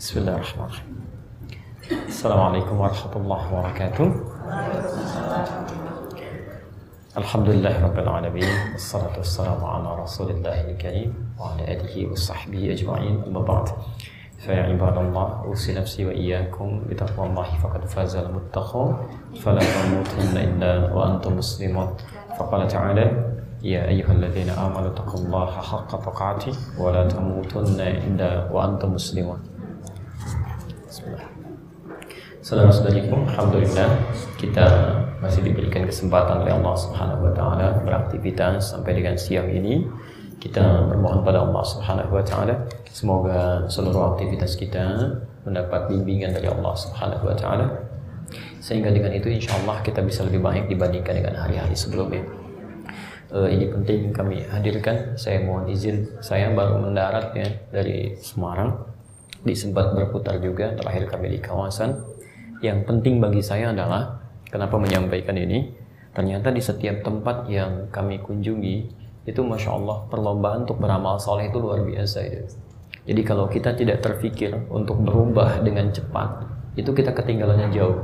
بسم الله الرحمن الرحيم. السلام عليكم ورحمة الله وبركاته. الحمد لله رب العالمين والصلاة والسلام على رسول الله الكريم وعلى آله وصحبه أجمعين أما بعد. فيا عباد الله أوصي نفسي وإياكم بتقوى الله فقد فاز المتقون. فلا تموتن إلا وأنتم مسلمون. فقال تعالى يا أيها الذين آمنوا اتقوا الله حق تقاته ولا تموتن إلا وأنتم مسلمون. Saudara-saudariku, Alhamdulillah kita masih diberikan kesempatan oleh Allah Subhanahu wa taala beraktivitas sampai dengan siang ini. Kita bermohon pada Allah Subhanahu wa taala semoga seluruh aktivitas kita mendapat bimbingan dari Allah Subhanahu wa taala sehingga dengan itu insya Allah kita bisa lebih baik dibandingkan dengan hari-hari sebelumnya. Uh, ini penting kami hadirkan. Saya mohon izin, saya baru mendarat ya dari Semarang, di sempat berputar juga. Terakhir kami di kawasan. Yang penting bagi saya adalah kenapa menyampaikan ini. Ternyata di setiap tempat yang kami kunjungi itu masya Allah perlombaan untuk beramal soleh itu luar biasa itu. Jadi kalau kita tidak terfikir untuk berubah dengan cepat, itu kita ketinggalannya jauh.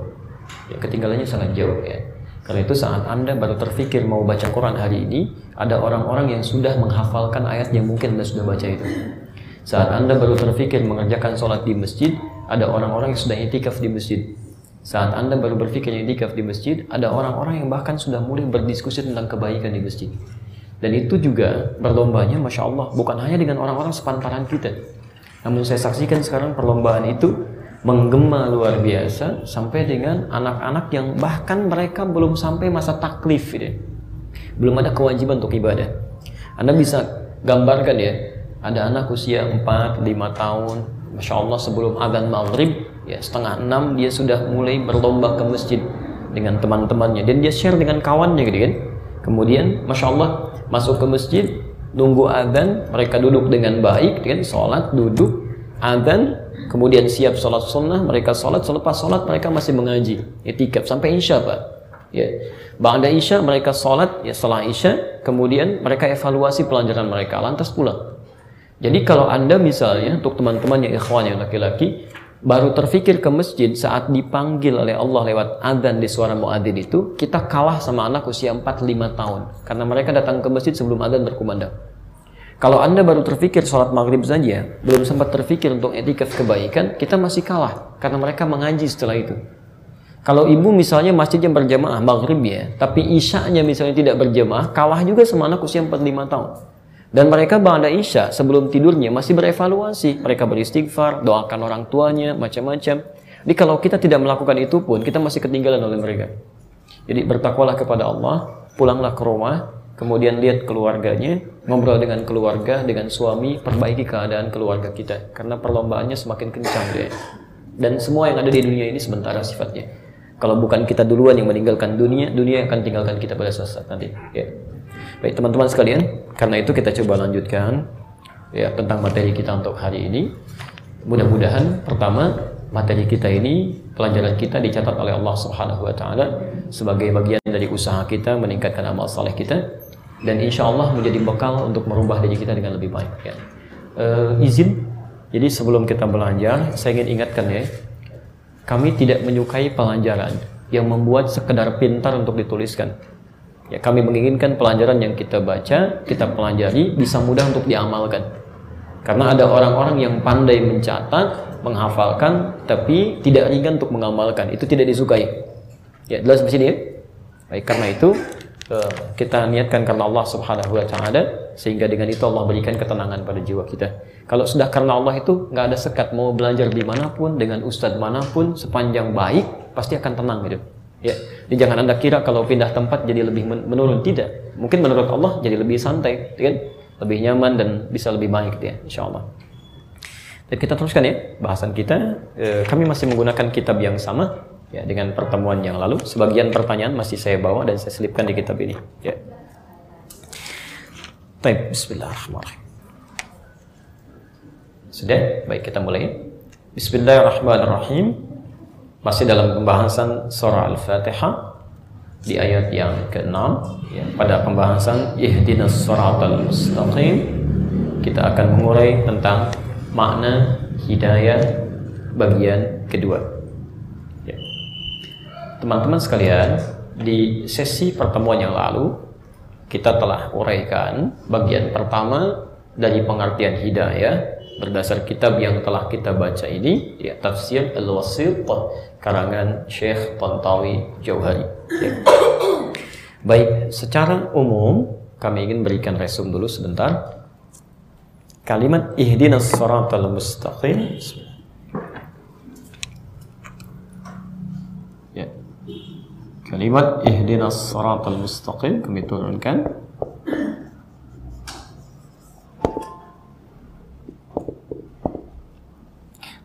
Ya, ketinggalannya sangat jauh ya. Karena itu saat Anda baru terfikir mau baca Quran hari ini, ada orang-orang yang sudah menghafalkan ayat yang mungkin Anda sudah baca itu. Saat Anda baru terfikir mengerjakan sholat di masjid, ada orang-orang yang sudah itikaf di masjid. Saat Anda baru berpikir itikaf di masjid, ada orang-orang yang bahkan sudah mulai berdiskusi tentang kebaikan di masjid. Dan itu juga berlombanya, Masya Allah, bukan hanya dengan orang-orang sepantaran kita. Namun saya saksikan sekarang perlombaan itu menggema luar biasa sampai dengan anak-anak yang bahkan mereka belum sampai masa taklif gitu. Belum ada kewajiban untuk ibadah. Anda bisa gambarkan ya, ada anak usia 4, 5 tahun, Masya Allah sebelum azan maghrib ya setengah enam dia sudah mulai berlomba ke masjid dengan teman-temannya. Dan dia share dengan kawannya gitu kan. Kemudian masya Allah masuk ke masjid nunggu adzan mereka duduk dengan baik gitu kan. Sholat duduk adzan kemudian siap sholat sunnah mereka sholat. Selepas sholat mereka masih mengaji itikaf sampai isya pak. Ya ba'da isya mereka sholat ya setelah isya kemudian mereka evaluasi pelajaran mereka. Lantas pulang jadi kalau anda misalnya untuk teman-teman yang ikhwan yang laki-laki baru terfikir ke masjid saat dipanggil oleh Allah lewat adzan di suara muadzin itu, kita kalah sama anak usia 4-5 tahun. Karena mereka datang ke masjid sebelum adzan berkumandang. Kalau Anda baru terfikir sholat maghrib saja, belum sempat terfikir untuk etikaf kebaikan, kita masih kalah. Karena mereka mengaji setelah itu. Kalau ibu misalnya masjidnya berjamaah maghrib ya, tapi isyanya misalnya tidak berjamaah, kalah juga sama anak usia 4-5 tahun. Dan mereka ba'da isya sebelum tidurnya masih berevaluasi. Mereka beristighfar, doakan orang tuanya, macam-macam. Jadi kalau kita tidak melakukan itu pun, kita masih ketinggalan oleh mereka. Jadi bertakwalah kepada Allah, pulanglah ke rumah, kemudian lihat keluarganya, ngobrol dengan keluarga, dengan suami, perbaiki keadaan keluarga kita. Karena perlombaannya semakin kencang deh. Dan semua yang ada di dunia ini sementara sifatnya. Kalau bukan kita duluan yang meninggalkan dunia, dunia akan tinggalkan kita pada suatu saat nanti. Ya. Baik teman-teman sekalian, karena itu kita coba lanjutkan ya tentang materi kita untuk hari ini. Mudah-mudahan pertama materi kita ini pelajaran kita dicatat oleh Allah Subhanahu wa taala sebagai bagian dari usaha kita meningkatkan amal saleh kita dan insya Allah menjadi bekal untuk merubah diri kita dengan lebih baik ya. Uh, izin jadi sebelum kita belajar saya ingin ingatkan ya kami tidak menyukai pelajaran yang membuat sekedar pintar untuk dituliskan Ya, kami menginginkan pelajaran yang kita baca, kita pelajari bisa mudah untuk diamalkan. Karena ada orang-orang yang pandai mencatat, menghafalkan, tapi tidak ringan untuk mengamalkan. Itu tidak disukai. Ya, jelas di sini ya. Baik, karena itu eh, kita niatkan karena Allah Subhanahu wa taala sehingga dengan itu Allah berikan ketenangan pada jiwa kita. Kalau sudah karena Allah itu nggak ada sekat mau belajar di mana pun dengan ustadz mana pun sepanjang baik pasti akan tenang gitu. Ya, jadi jangan anda kira kalau pindah tempat jadi lebih menurun tidak. Mungkin menurut Allah jadi lebih santai, ya kan? Lebih nyaman dan bisa lebih baik ya, insya Allah. Dan kita teruskan ya bahasan kita. E, kami masih menggunakan kitab yang sama ya dengan pertemuan yang lalu. Sebagian pertanyaan masih saya bawa dan saya selipkan di kitab ini. Ya. Baik, Bismillahirrahmanirrahim. Sudah, baik kita mulai. Bismillahirrahmanirrahim masih dalam pembahasan surah Al-Fatihah di ayat yang ke-6 ya, pada pembahasan ihdinas siratal mustaqim kita akan mengurai tentang makna hidayah bagian kedua. Ya. Teman-teman sekalian, di sesi pertemuan yang lalu kita telah uraikan bagian pertama dari pengertian hidayah berdasar kitab yang telah kita baca ini ya tafsir al-wasit karangan Syekh Tantawi Jauhari. Ya. baik secara umum kami ingin berikan resum dulu sebentar. Kalimat ihdinas siratal mustaqim kalimat ihdinas siratal mustaqim kami turunkan.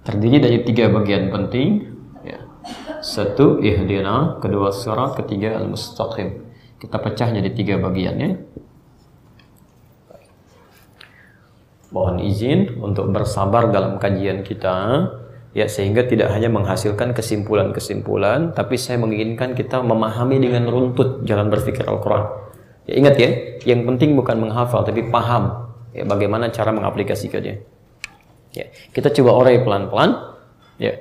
Terdiri dari tiga bagian penting ya. satu ihdina kedua surat ketiga al-mustaqim. Kita pecah jadi tiga bagiannya mohon izin untuk bersabar dalam kajian kita ya sehingga tidak hanya menghasilkan kesimpulan-kesimpulan tapi saya menginginkan kita memahami dengan runtut jalan berpikir Al-Qur'an ya ingat ya yang penting bukan menghafal tapi paham ya bagaimana cara mengaplikasikannya Ya, kita coba orai pelan-pelan. Ya.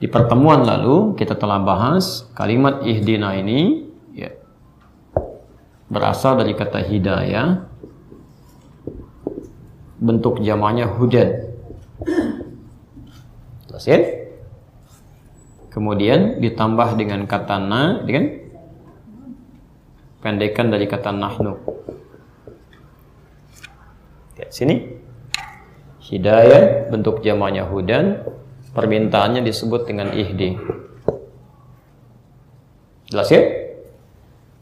Di pertemuan lalu kita telah bahas kalimat ihdina ini ya, berasal dari kata hidayah. Bentuk jamaknya hudan. Ya? Kemudian ditambah dengan kata na, kan? Pendekan dari kata nahnu. Ya, sini Hidayah bentuk jamaknya hudan, permintaannya disebut dengan ihdi. Jelas ya?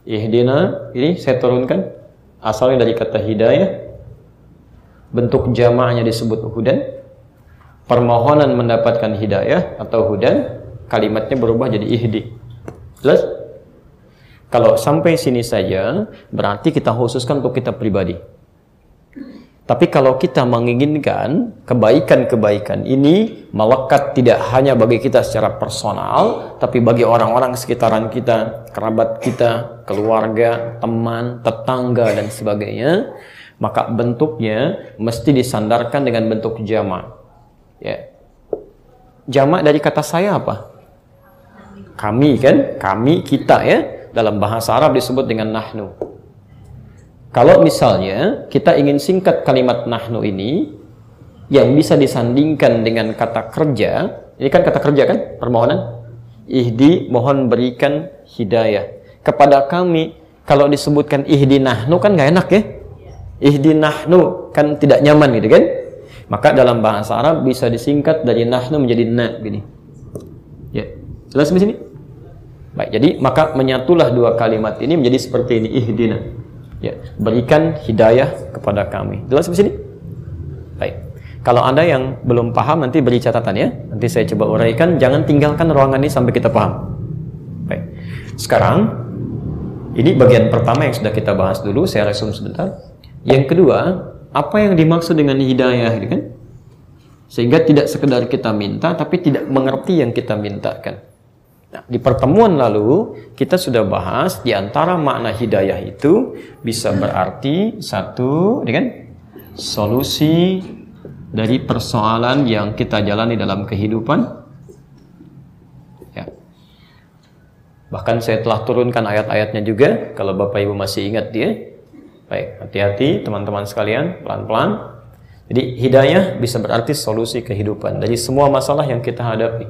Ihdina ini saya turunkan asalnya dari kata hidayah. Bentuk jamaknya disebut hudan. Permohonan mendapatkan hidayah atau hudan, kalimatnya berubah jadi ihdi. Jelas? Kalau sampai sini saja, berarti kita khususkan untuk kita pribadi. Tapi kalau kita menginginkan kebaikan-kebaikan ini melekat tidak hanya bagi kita secara personal, tapi bagi orang-orang sekitaran kita, kerabat kita, keluarga, teman, tetangga, dan sebagainya, maka bentuknya mesti disandarkan dengan bentuk jamak. Ya. Jamak dari kata saya apa? Kami kan? Kami, kita ya. Dalam bahasa Arab disebut dengan nahnu. Kalau misalnya kita ingin singkat kalimat nahnu ini yang bisa disandingkan dengan kata kerja, ini kan kata kerja kan permohonan. Ihdi mohon berikan hidayah kepada kami. Kalau disebutkan ihdi nahnu kan nggak enak ya. Ihdi nahnu kan tidak nyaman gitu kan. Maka dalam bahasa Arab bisa disingkat dari nahnu menjadi na gini. Ya, jelas di sini? Baik, jadi maka menyatulah dua kalimat ini menjadi seperti ini ihdina Ya, berikan hidayah kepada kami. Jelas di sini? Baik. Kalau Anda yang belum paham nanti beri catatan ya. Nanti saya coba uraikan, jangan tinggalkan ruangan ini sampai kita paham. Baik. Sekarang ini bagian pertama yang sudah kita bahas dulu, saya resum sebentar. Yang kedua, apa yang dimaksud dengan hidayah gitu kan? Sehingga tidak sekedar kita minta tapi tidak mengerti yang kita mintakan. Nah, di pertemuan lalu kita sudah bahas di antara makna hidayah itu bisa berarti satu, ya kan? Solusi dari persoalan yang kita jalani dalam kehidupan. Ya. Bahkan saya telah turunkan ayat-ayatnya juga kalau Bapak Ibu masih ingat dia. Baik, hati-hati teman-teman sekalian, pelan-pelan. Jadi hidayah bisa berarti solusi kehidupan dari semua masalah yang kita hadapi.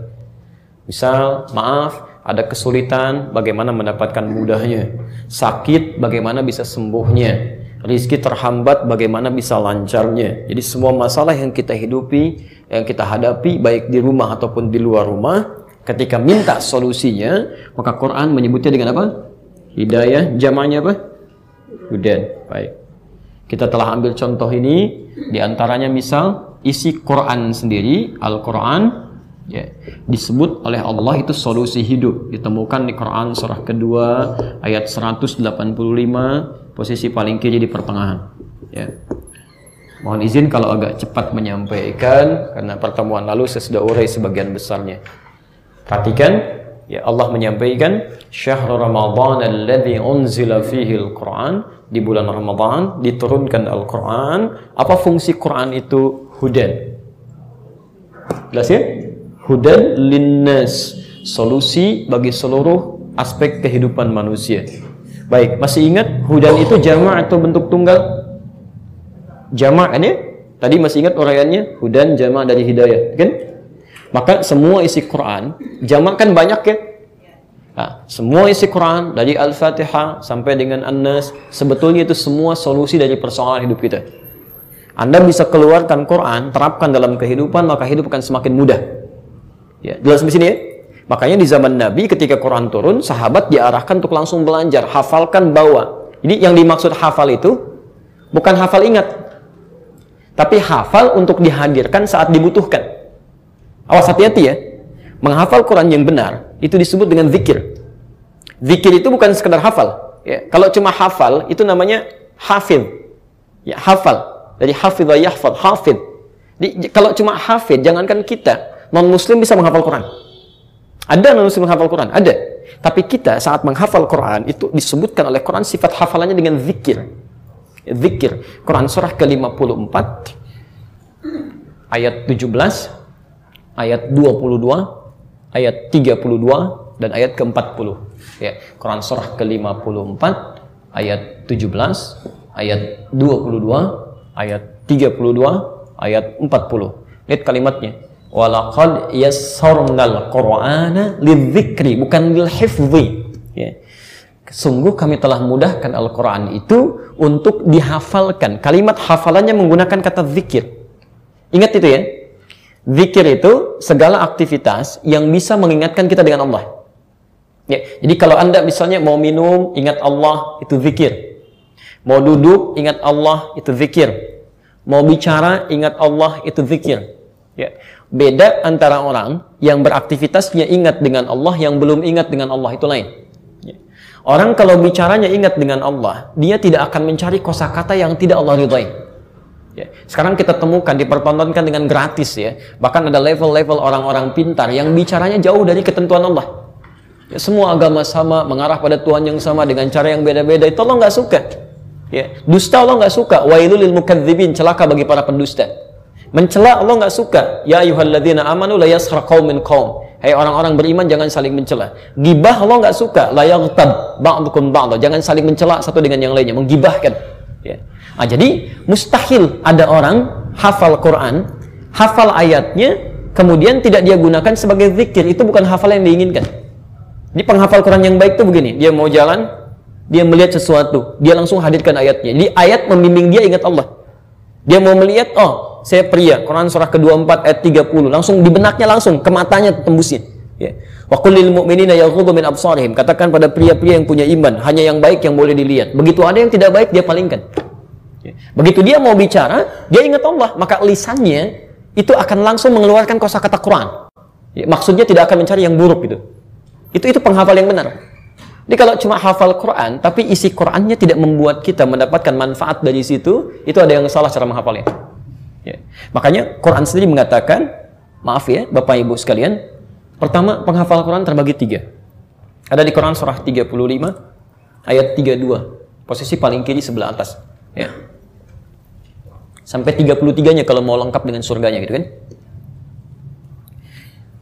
Misal, maaf, ada kesulitan, bagaimana mendapatkan mudahnya. Sakit, bagaimana bisa sembuhnya. Rizki terhambat, bagaimana bisa lancarnya. Jadi semua masalah yang kita hidupi, yang kita hadapi, baik di rumah ataupun di luar rumah, ketika minta solusinya, maka Quran menyebutnya dengan apa? Hidayah, jamannya apa? Hudan. Baik. Kita telah ambil contoh ini, di antaranya misal, isi Quran sendiri, Al-Quran, ya disebut oleh Allah itu solusi hidup ditemukan di Quran surah kedua ayat 185 posisi paling kiri di pertengahan ya mohon izin kalau agak cepat menyampaikan karena pertemuan lalu saya sudah urai sebagian besarnya perhatikan ya Allah menyampaikan syahr ramadhan alladhi unzila fihi al-Quran di bulan Ramadan diturunkan Al-Quran apa fungsi Quran itu hudan jelas ya Hudan linnas, solusi bagi seluruh aspek kehidupan manusia. Baik, masih ingat hudan itu jamak atau bentuk tunggal? Jamak kan ya? Tadi masih ingat uraiannya? Hudan jamak dari hidayah, kan? Maka semua isi Quran, jamak kan banyak ya? Nah, semua isi Quran dari Al-Fatihah sampai dengan An-Nas, sebetulnya itu semua solusi dari persoalan hidup kita. Anda bisa keluarkan Quran, terapkan dalam kehidupan, maka hidup akan semakin mudah. Ya, jelas di sini ya? Makanya di zaman Nabi ketika Quran turun, sahabat diarahkan untuk langsung belajar, hafalkan bawa. Jadi yang dimaksud hafal itu bukan hafal ingat, tapi hafal untuk dihadirkan saat dibutuhkan. Awas hati-hati ya. Menghafal Quran yang benar itu disebut dengan zikir. Zikir itu bukan sekedar hafal. Ya. Kalau cuma hafal itu namanya hafid. Ya, hafal. Dari hafidha yahfad, hafid. Jadi, kalau cuma hafid, jangankan kita, non muslim bisa menghafal Quran. Ada manusia menghafal Quran? Ada. Tapi kita saat menghafal Quran itu disebutkan oleh Quran sifat hafalannya dengan zikir. Zikir. Quran surah ke-54 ayat 17, ayat 22, ayat 32 dan ayat ke-40. Ya, Quran surah ke-54 ayat 17, ayat 22, ayat 32, ayat 40. Lihat kalimatnya. Walaqad yassarnal Qur'ana lidzikri bukan lil hifzi. Ya. Sungguh kami telah mudahkan Al-Quran itu untuk dihafalkan. Kalimat hafalannya menggunakan kata zikir. Ingat itu ya. Zikir itu segala aktivitas yang bisa mengingatkan kita dengan Allah. Ya, jadi kalau Anda misalnya mau minum, ingat Allah, itu zikir. Mau duduk, ingat Allah, itu zikir. Mau bicara, ingat Allah, itu zikir. Ya. Beda antara orang yang beraktivitasnya ingat dengan Allah yang belum ingat dengan Allah itu lain. Ya. Orang kalau bicaranya ingat dengan Allah, dia tidak akan mencari kosakata yang tidak Allah ridhai. Ya. Sekarang kita temukan dipertontonkan dengan gratis ya. Bahkan ada level-level orang-orang pintar yang bicaranya jauh dari ketentuan Allah. Ya, semua agama sama, mengarah pada Tuhan yang sama dengan cara yang beda-beda. Itu Allah nggak suka. Ya, dusta Allah nggak suka. Wailul lil mukadzibin, celaka bagi para pendusta. Mencela Allah nggak suka. Ya ayyuhalladzina amanu la yaskhar qaumin qaum. Hai orang-orang beriman jangan saling mencela. Gibah Allah nggak suka. La yaghtab ba'dukum ba'dha. Jangan saling mencela satu dengan yang lainnya, menggibahkan. Ya. Nah, jadi mustahil ada orang hafal Quran, hafal ayatnya, kemudian tidak dia gunakan sebagai zikir. Itu bukan hafal yang diinginkan. Jadi penghafal Quran yang baik itu begini, dia mau jalan, dia melihat sesuatu, dia langsung hadirkan ayatnya. Jadi ayat membimbing dia ingat Allah. Dia mau melihat, oh saya pria. Quran surah ke-24 ayat 30. Langsung di benaknya langsung, ke matanya tembusin. Ya. Wa kullil mu'minina yaghuddu min absarihim. Katakan pada pria-pria yang punya iman, hanya yang baik yang boleh dilihat. Begitu ada yang tidak baik dia palingkan. Ya. Begitu dia mau bicara, dia ingat Allah, maka lisannya itu akan langsung mengeluarkan kosakata Quran. Ya, maksudnya tidak akan mencari yang buruk gitu. Itu itu penghafal yang benar. Jadi kalau cuma hafal Quran, tapi isi Qurannya tidak membuat kita mendapatkan manfaat dari situ, itu ada yang salah cara menghafalnya. Ya. Makanya Quran sendiri mengatakan, maaf ya Bapak Ibu sekalian, pertama penghafal Quran terbagi tiga. Ada di Quran surah 35 ayat 32, posisi paling kiri sebelah atas. Ya. Sampai 33-nya kalau mau lengkap dengan surganya gitu kan.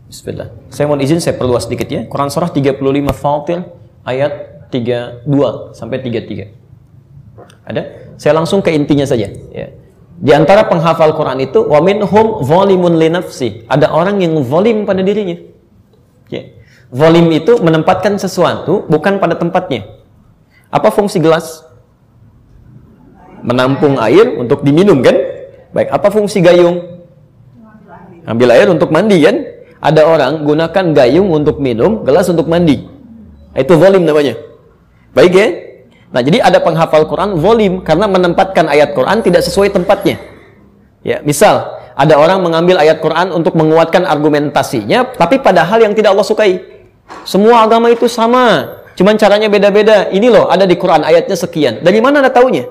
Bismillah. Saya mohon izin saya perluas sedikit ya. Quran surah 35 Fatir ayat 32 sampai 33. Ada? Saya langsung ke intinya saja ya. Di antara penghafal Quran itu wa minhum zalimun li nafsi. Ada orang yang zalim pada dirinya. Ya. Zalim itu menempatkan sesuatu bukan pada tempatnya. Apa fungsi gelas? Menampung air untuk diminum kan? Baik, apa fungsi gayung? Ambil air untuk mandi kan? Ada orang gunakan gayung untuk minum, gelas untuk mandi. Itu zalim namanya. Baik ya? Nah, jadi ada penghafal Quran volim karena menempatkan ayat Quran tidak sesuai tempatnya. Ya, misal ada orang mengambil ayat Quran untuk menguatkan argumentasinya, tapi padahal yang tidak Allah sukai. Semua agama itu sama, cuman caranya beda-beda. Ini loh, ada di Quran ayatnya sekian. Dari mana Anda taunya?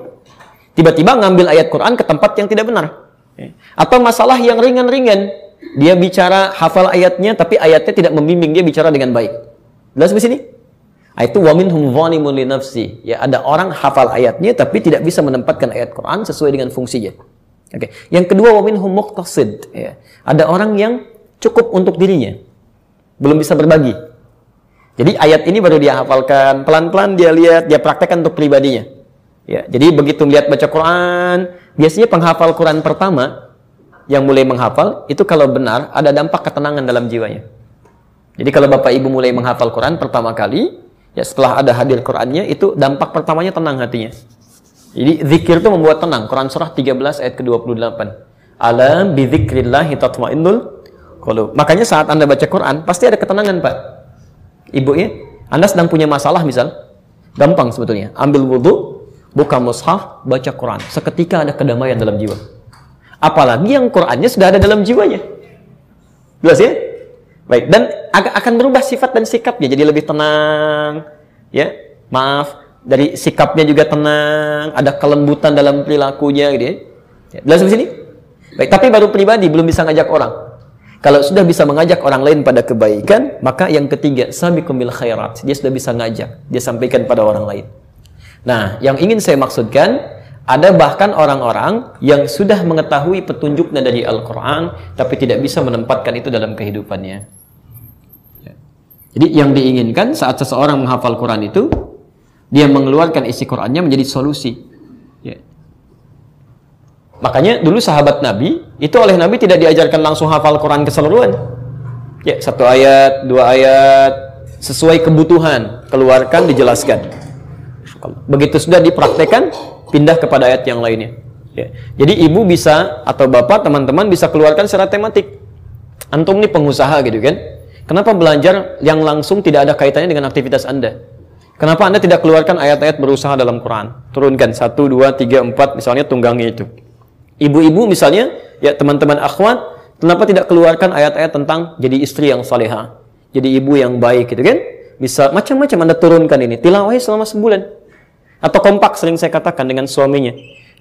Tiba-tiba ngambil ayat Quran ke tempat yang tidak benar. Ya. Atau masalah yang ringan-ringan. Dia bicara hafal ayatnya, tapi ayatnya tidak membimbing dia bicara dengan baik. Jelas di sini? Ah, itu wamin hum li nafsi. Ya, ada orang hafal ayatnya tapi tidak bisa menempatkan ayat Quran sesuai dengan fungsinya. Oke. Okay. Yang kedua wamin hum muqtasid, ya. Ada orang yang cukup untuk dirinya. Belum bisa berbagi. Jadi ayat ini baru dia hafalkan, pelan-pelan dia lihat, dia praktekkan untuk pribadinya. Ya, jadi begitu lihat baca Quran, biasanya penghafal Quran pertama yang mulai menghafal itu kalau benar ada dampak ketenangan dalam jiwanya. Jadi kalau Bapak Ibu mulai menghafal Quran pertama kali, ya setelah ada hadir Qurannya itu dampak pertamanya tenang hatinya. Jadi zikir itu membuat tenang. Quran surah 13 ayat ke-28. Alam bi tatmainnul qulub. Makanya saat Anda baca Quran pasti ada ketenangan, Pak. Ibu ya, Anda sedang punya masalah misal, gampang sebetulnya. Ambil wudhu, buka mushaf, baca Quran. Seketika ada kedamaian dalam jiwa. Apalagi yang Qurannya sudah ada dalam jiwanya. Jelas ya? Baik, dan akan berubah sifat dan sikapnya jadi lebih tenang. Ya, maaf, dari sikapnya juga tenang, ada kelembutan dalam perilakunya gitu ya. ya jelas di sini? Baik, tapi baru pribadi belum bisa ngajak orang. Kalau sudah bisa mengajak orang lain pada kebaikan, maka yang ketiga, sabiqum bil khairat. Dia sudah bisa ngajak, dia sampaikan pada orang lain. Nah, yang ingin saya maksudkan, ada bahkan orang-orang yang sudah mengetahui petunjuknya dari Al-Quran, tapi tidak bisa menempatkan itu dalam kehidupannya. Ya. Jadi yang diinginkan saat seseorang menghafal Quran itu, dia mengeluarkan isi Qurannya menjadi solusi. Ya. Makanya dulu sahabat Nabi, itu oleh Nabi tidak diajarkan langsung hafal Quran keseluruhan. Ya, satu ayat, dua ayat, sesuai kebutuhan, keluarkan, dijelaskan. Begitu sudah dipraktekkan, pindah kepada ayat yang lainnya. Ya. Jadi ibu bisa atau bapak teman-teman bisa keluarkan secara tematik. Antum nih pengusaha gitu kan? Kenapa belajar yang langsung tidak ada kaitannya dengan aktivitas anda? Kenapa anda tidak keluarkan ayat-ayat berusaha dalam Quran? Turunkan satu, dua, tiga, empat, misalnya tunggangnya itu. Ibu-ibu misalnya, ya teman-teman akhwat, kenapa tidak keluarkan ayat-ayat tentang jadi istri yang salehah, jadi ibu yang baik gitu kan? Bisa macam-macam anda turunkan ini, tilawah selama sebulan. Atau kompak sering saya katakan dengan suaminya.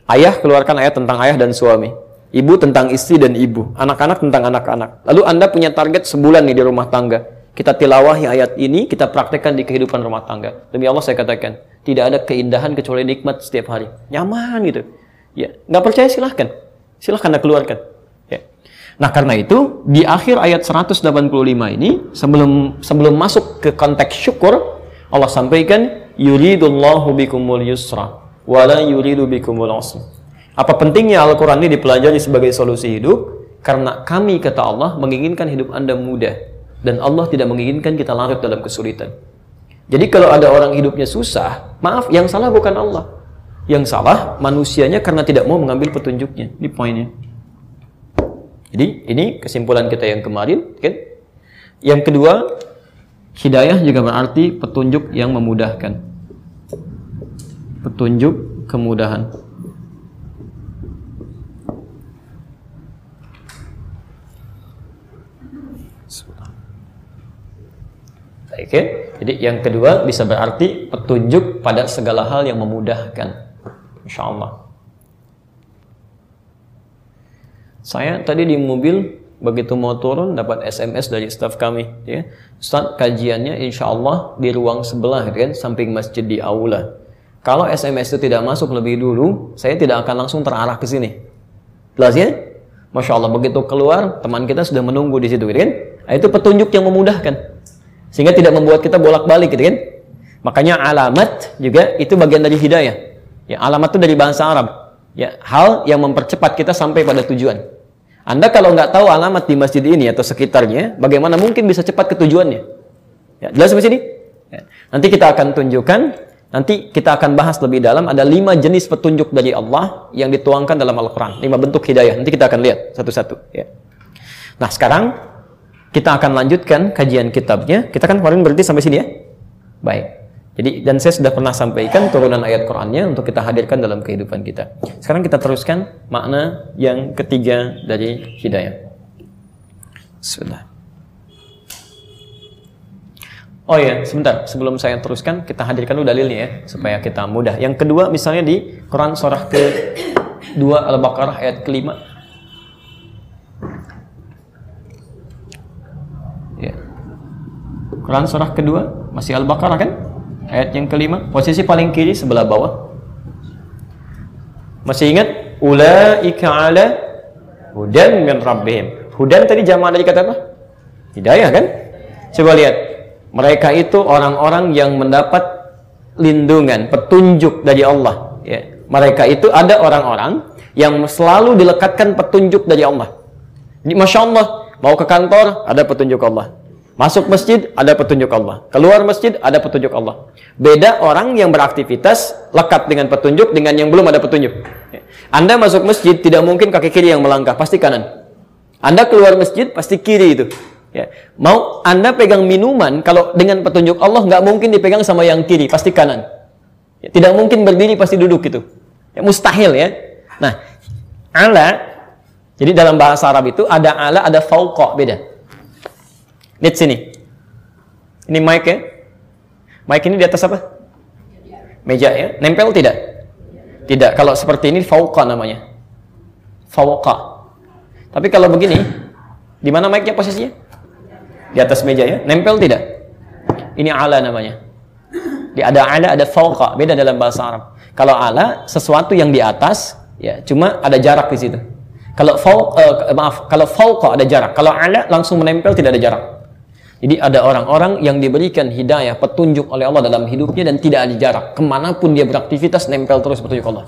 Ayah keluarkan ayat tentang ayah dan suami. Ibu tentang istri dan ibu. Anak-anak tentang anak-anak. Lalu Anda punya target sebulan nih di rumah tangga. Kita tilawahi ayat ini, kita praktekkan di kehidupan rumah tangga. Demi Allah saya katakan, tidak ada keindahan kecuali nikmat setiap hari. Nyaman gitu. Ya, nggak percaya silahkan. Silahkan Anda keluarkan. Ya. Nah karena itu di akhir ayat 185 ini sebelum sebelum masuk ke konteks syukur Allah sampaikan yuridullahu bikumul yusra wala yuridu bikumul. Apa pentingnya Al-Quran ini dipelajari sebagai solusi hidup? Karena kami, kata Allah, menginginkan hidup Anda mudah. Dan Allah tidak menginginkan kita larut dalam kesulitan. Jadi kalau ada orang hidupnya susah, maaf, yang salah bukan Allah. Yang salah manusianya karena tidak mau mengambil petunjuknya. Ini poinnya. Jadi ini kesimpulan kita yang kemarin. Kan? Yang kedua, Hidayah juga berarti petunjuk yang memudahkan. Petunjuk kemudahan. Oke, okay. jadi yang kedua bisa berarti petunjuk pada segala hal yang memudahkan. Insya Allah. Saya tadi di mobil begitu mau turun dapat SMS dari staf kami ya. Ustaz kajiannya insya Allah di ruang sebelah kan samping masjid di aula. Kalau SMS itu tidak masuk lebih dulu saya tidak akan langsung terarah ke sini. Jelas ya? Masya Allah begitu keluar teman kita sudah menunggu di situ kan. Nah, itu petunjuk yang memudahkan. Sehingga tidak membuat kita bolak-balik gitu kan. Makanya alamat juga itu bagian dari hidayah. Ya alamat itu dari bahasa Arab. Ya hal yang mempercepat kita sampai pada tujuan anda kalau nggak tahu alamat di masjid ini atau sekitarnya, bagaimana mungkin bisa cepat ke tujuannya? Ya, jelas sampai sini? Ya. Nanti kita akan tunjukkan, nanti kita akan bahas lebih dalam, ada lima jenis petunjuk dari Allah yang dituangkan dalam Al-Quran. Lima bentuk hidayah. Nanti kita akan lihat satu-satu. Ya. Nah sekarang, kita akan lanjutkan kajian kitabnya. Kita kan kemarin berhenti sampai sini ya? Baik. Jadi dan saya sudah pernah sampaikan turunan ayat Qur'annya untuk kita hadirkan dalam kehidupan kita. Sekarang kita teruskan makna yang ketiga dari hidayah. Sudah. Oh ya, sebentar. Sebelum saya teruskan, kita hadirkan dulu dalilnya ya, supaya kita mudah. Yang kedua, misalnya di Quran surah ke 2 Al-Baqarah ayat kelima. Ya. Quran surah kedua, masih Al-Baqarah kan? Ayat yang kelima, posisi paling kiri sebelah bawah. Masih ingat? Ulaika ala hudan min rabbihim. Hudan tadi jamaah dari kata apa? Hidayah kan? Coba lihat. Mereka itu orang-orang yang mendapat lindungan, petunjuk dari Allah. Ya. Mereka itu ada orang-orang yang selalu dilekatkan petunjuk dari Allah. Masya Allah, mau ke kantor, ada petunjuk Allah. Masuk masjid, ada petunjuk Allah. Keluar masjid, ada petunjuk Allah. Beda orang yang beraktivitas lekat dengan petunjuk dengan yang belum ada petunjuk. Anda masuk masjid, tidak mungkin kaki kiri yang melangkah, pasti kanan. Anda keluar masjid, pasti kiri itu. Ya. Mau Anda pegang minuman, kalau dengan petunjuk Allah nggak mungkin dipegang sama yang kiri, pasti kanan. Ya, tidak mungkin berdiri, pasti duduk itu. Ya, mustahil ya. Nah, ala, jadi dalam bahasa Arab itu ada ala, ada fauqa, beda. Lihat sini. Ini mic ya. Mic ini di atas apa? Meja ya. Nempel tidak? Tidak. Kalau seperti ini fauqa namanya. Fauqa. Tapi kalau begini, di mana mic-nya posisinya? Di atas meja ya. Nempel tidak? Ini ala namanya. Di ada ala, ada fauqa. Beda dalam bahasa Arab. Kalau ala, sesuatu yang di atas, ya cuma ada jarak di situ. Kalau fauq, uh, maaf, kalau fauqa ada jarak. Kalau ala langsung menempel tidak ada jarak. Jadi ada orang-orang yang diberikan hidayah, petunjuk oleh Allah dalam hidupnya dan tidak ada jarak. Ke mana pun dia beraktivitas, nempel terus petunjuk Allah.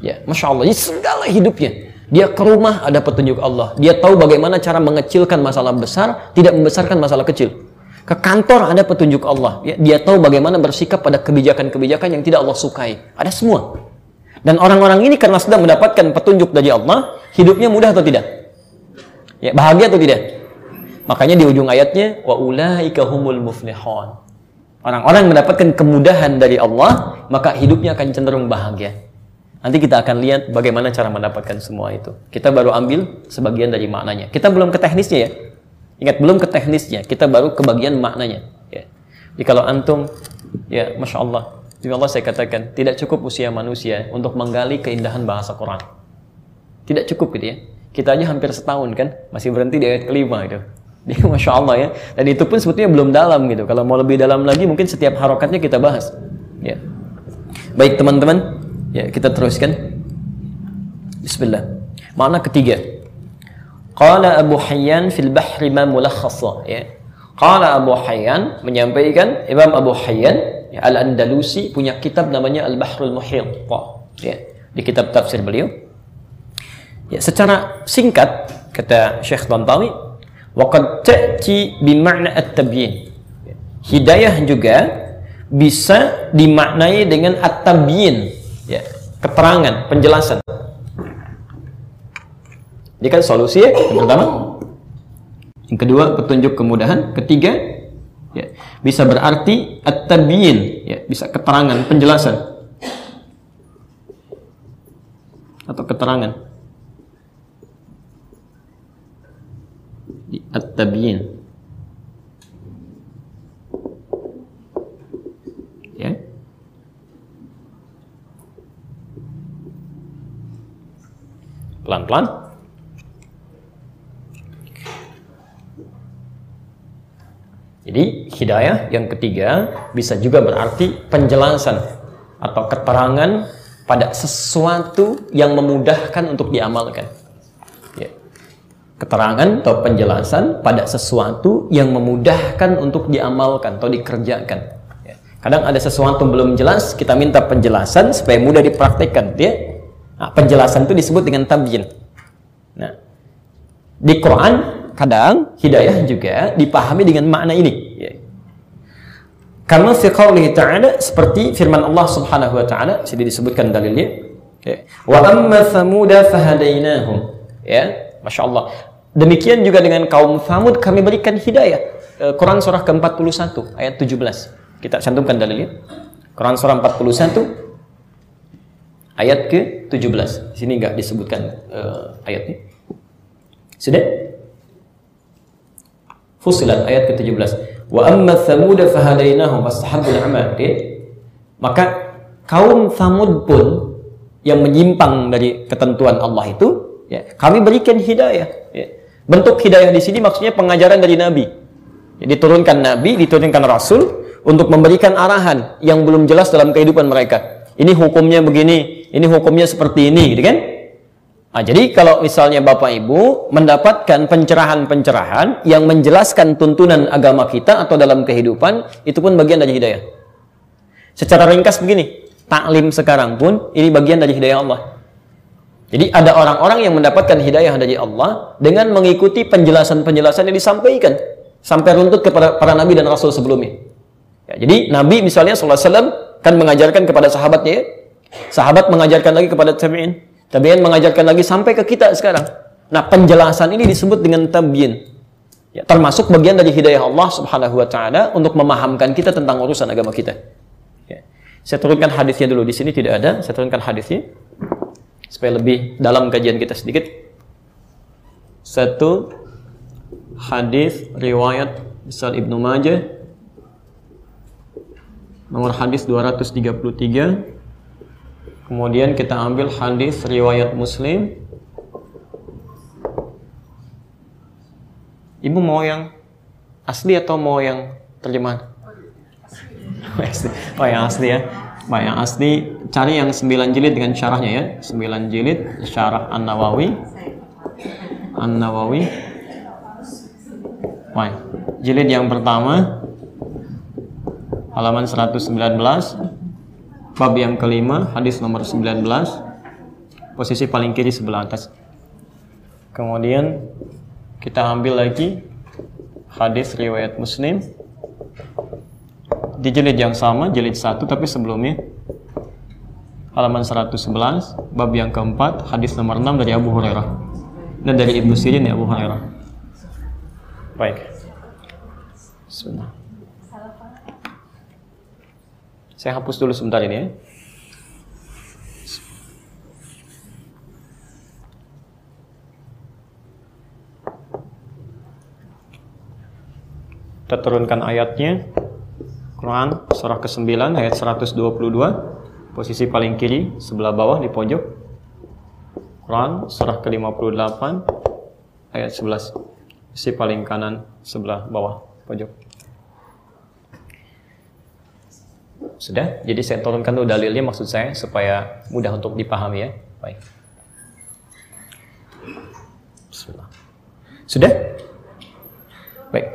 Ya, Masya Allah. Jadi segala hidupnya. Dia ke rumah ada petunjuk Allah. Dia tahu bagaimana cara mengecilkan masalah besar, tidak membesarkan masalah kecil. Ke kantor ada petunjuk Allah. Ya, dia tahu bagaimana bersikap pada kebijakan-kebijakan yang tidak Allah sukai. Ada semua. Dan orang-orang ini karena sudah mendapatkan petunjuk dari Allah, hidupnya mudah atau tidak? Ya, bahagia atau tidak? Makanya di ujung ayatnya wa ulaika humul muflihun. Orang-orang mendapatkan kemudahan dari Allah, maka hidupnya akan cenderung bahagia. Nanti kita akan lihat bagaimana cara mendapatkan semua itu. Kita baru ambil sebagian dari maknanya. Kita belum ke teknisnya ya. Ingat belum ke teknisnya, kita baru ke bagian maknanya. Ya. Jadi kalau antum, ya masya Allah, demi Allah saya katakan tidak cukup usia manusia untuk menggali keindahan bahasa Quran. Tidak cukup gitu ya. Kita aja hampir setahun kan, masih berhenti di ayat kelima itu. Jadi masya Allah ya. Dan itu pun sebetulnya belum dalam gitu. Kalau mau lebih dalam lagi, mungkin setiap harokatnya kita bahas. Ya. Baik teman-teman, Ya, kita teruskan. Bismillah. Makna ketiga. Qala Abu Hayyan fil bahri ma mulakhasa, ya. Qala Abu Hayyan menyampaikan Imam Abu Hayyan ya, Al-Andalusi punya kitab namanya Al-Bahrul Muhit. Ya, di kitab tafsir beliau. Ya, secara singkat kata Syekh Tantawi, wa qad ta'ti bi ma'na at-tabyin. Hidayah juga bisa dimaknai dengan at-tabyin. Ya keterangan penjelasan. Ini kan solusi ya yang pertama. Yang kedua petunjuk kemudahan. Ketiga ya bisa berarti at-tabyin. Ya bisa keterangan penjelasan. Atau keterangan at-tabyin Pelan-pelan. Jadi hidayah yang ketiga bisa juga berarti penjelasan atau keterangan pada sesuatu yang memudahkan untuk diamalkan. Keterangan atau penjelasan pada sesuatu yang memudahkan untuk diamalkan atau dikerjakan. Ya. Kadang ada sesuatu belum jelas, kita minta penjelasan supaya mudah dipraktikkan. Ya. Nah, penjelasan itu disebut dengan tabyin. Nah, di Quran kadang hidayah juga dipahami dengan makna ini. Ya. Karena fi ta'ala seperti firman Allah Subhanahu wa taala sudah disebutkan dalilnya. Ya. Wa amma thamuda fahadainahum. Ya, Masya Allah. Demikian juga dengan kaum Thamud kami berikan hidayah. Eh, Quran surah ke-41 ayat 17. Kita cantumkan dalilnya. Quran surah 41 ayat ke-17. Di sini enggak disebutkan uh, ayatnya. Sudah? Fusilat ayat ke-17. Wa amma Thamud fahadainahum fastahabbul amal. Maka kaum Thamud pun yang menyimpang dari ketentuan Allah itu, ya, kami berikan hidayah. Ya. Bentuk hidayah di sini maksudnya pengajaran dari Nabi. Ya, diturunkan Nabi, diturunkan Rasul untuk memberikan arahan yang belum jelas dalam kehidupan mereka. Ini hukumnya begini, ini hukumnya seperti ini, gitu kan? Nah, jadi kalau misalnya Bapak Ibu mendapatkan pencerahan-pencerahan yang menjelaskan tuntunan agama kita atau dalam kehidupan, itu pun bagian dari hidayah. Secara ringkas begini, taklim sekarang pun ini bagian dari hidayah Allah. Jadi ada orang-orang yang mendapatkan hidayah dari Allah dengan mengikuti penjelasan-penjelasan yang disampaikan sampai runtut kepada para nabi dan rasul sebelumnya. Ya, jadi Nabi misalnya SAW kan mengajarkan kepada sahabatnya, ya. sahabat mengajarkan lagi kepada tabiin, Tabi'in mengajarkan lagi sampai ke kita sekarang. Nah, penjelasan ini disebut dengan tabi'in. Ya, termasuk bagian dari hidayah Allah Subhanahu wa taala untuk memahamkan kita tentang urusan agama kita. Ya. Saya turunkan hadisnya dulu di sini tidak ada, saya turunkan hadisnya supaya lebih dalam kajian kita sedikit. Satu hadis riwayat Misal Ibnu Majah nomor hadis 233 Kemudian kita ambil hadis riwayat Muslim. Ibu mau yang asli atau mau yang terjemahan? oh yang asli ya. Baik, yang asli cari yang 9 jilid dengan syarahnya ya. 9 jilid syarah An-Nawawi. An-Nawawi. Baik. Jilid yang pertama halaman 119 Bab yang kelima, hadis nomor 19, posisi paling kiri sebelah atas. Kemudian kita ambil lagi hadis riwayat Muslim di jilid yang sama, jilid satu tapi sebelumnya halaman 111, bab yang keempat, hadis nomor 6 dari Abu Hurairah dan dari Ibnu Sirin ya Abu Hurairah. Baik. Bismillah. Saya hapus dulu sebentar ini ya. Kita turunkan ayatnya. Quran surah ke-9 ayat 122. Posisi paling kiri sebelah bawah di pojok. Quran surah ke-58 ayat 11. Posisi paling kanan sebelah bawah pojok. Sudah? Jadi saya turunkan dulu dalilnya maksud saya supaya mudah untuk dipahami ya. Baik. Bismillah. Sudah? Baik.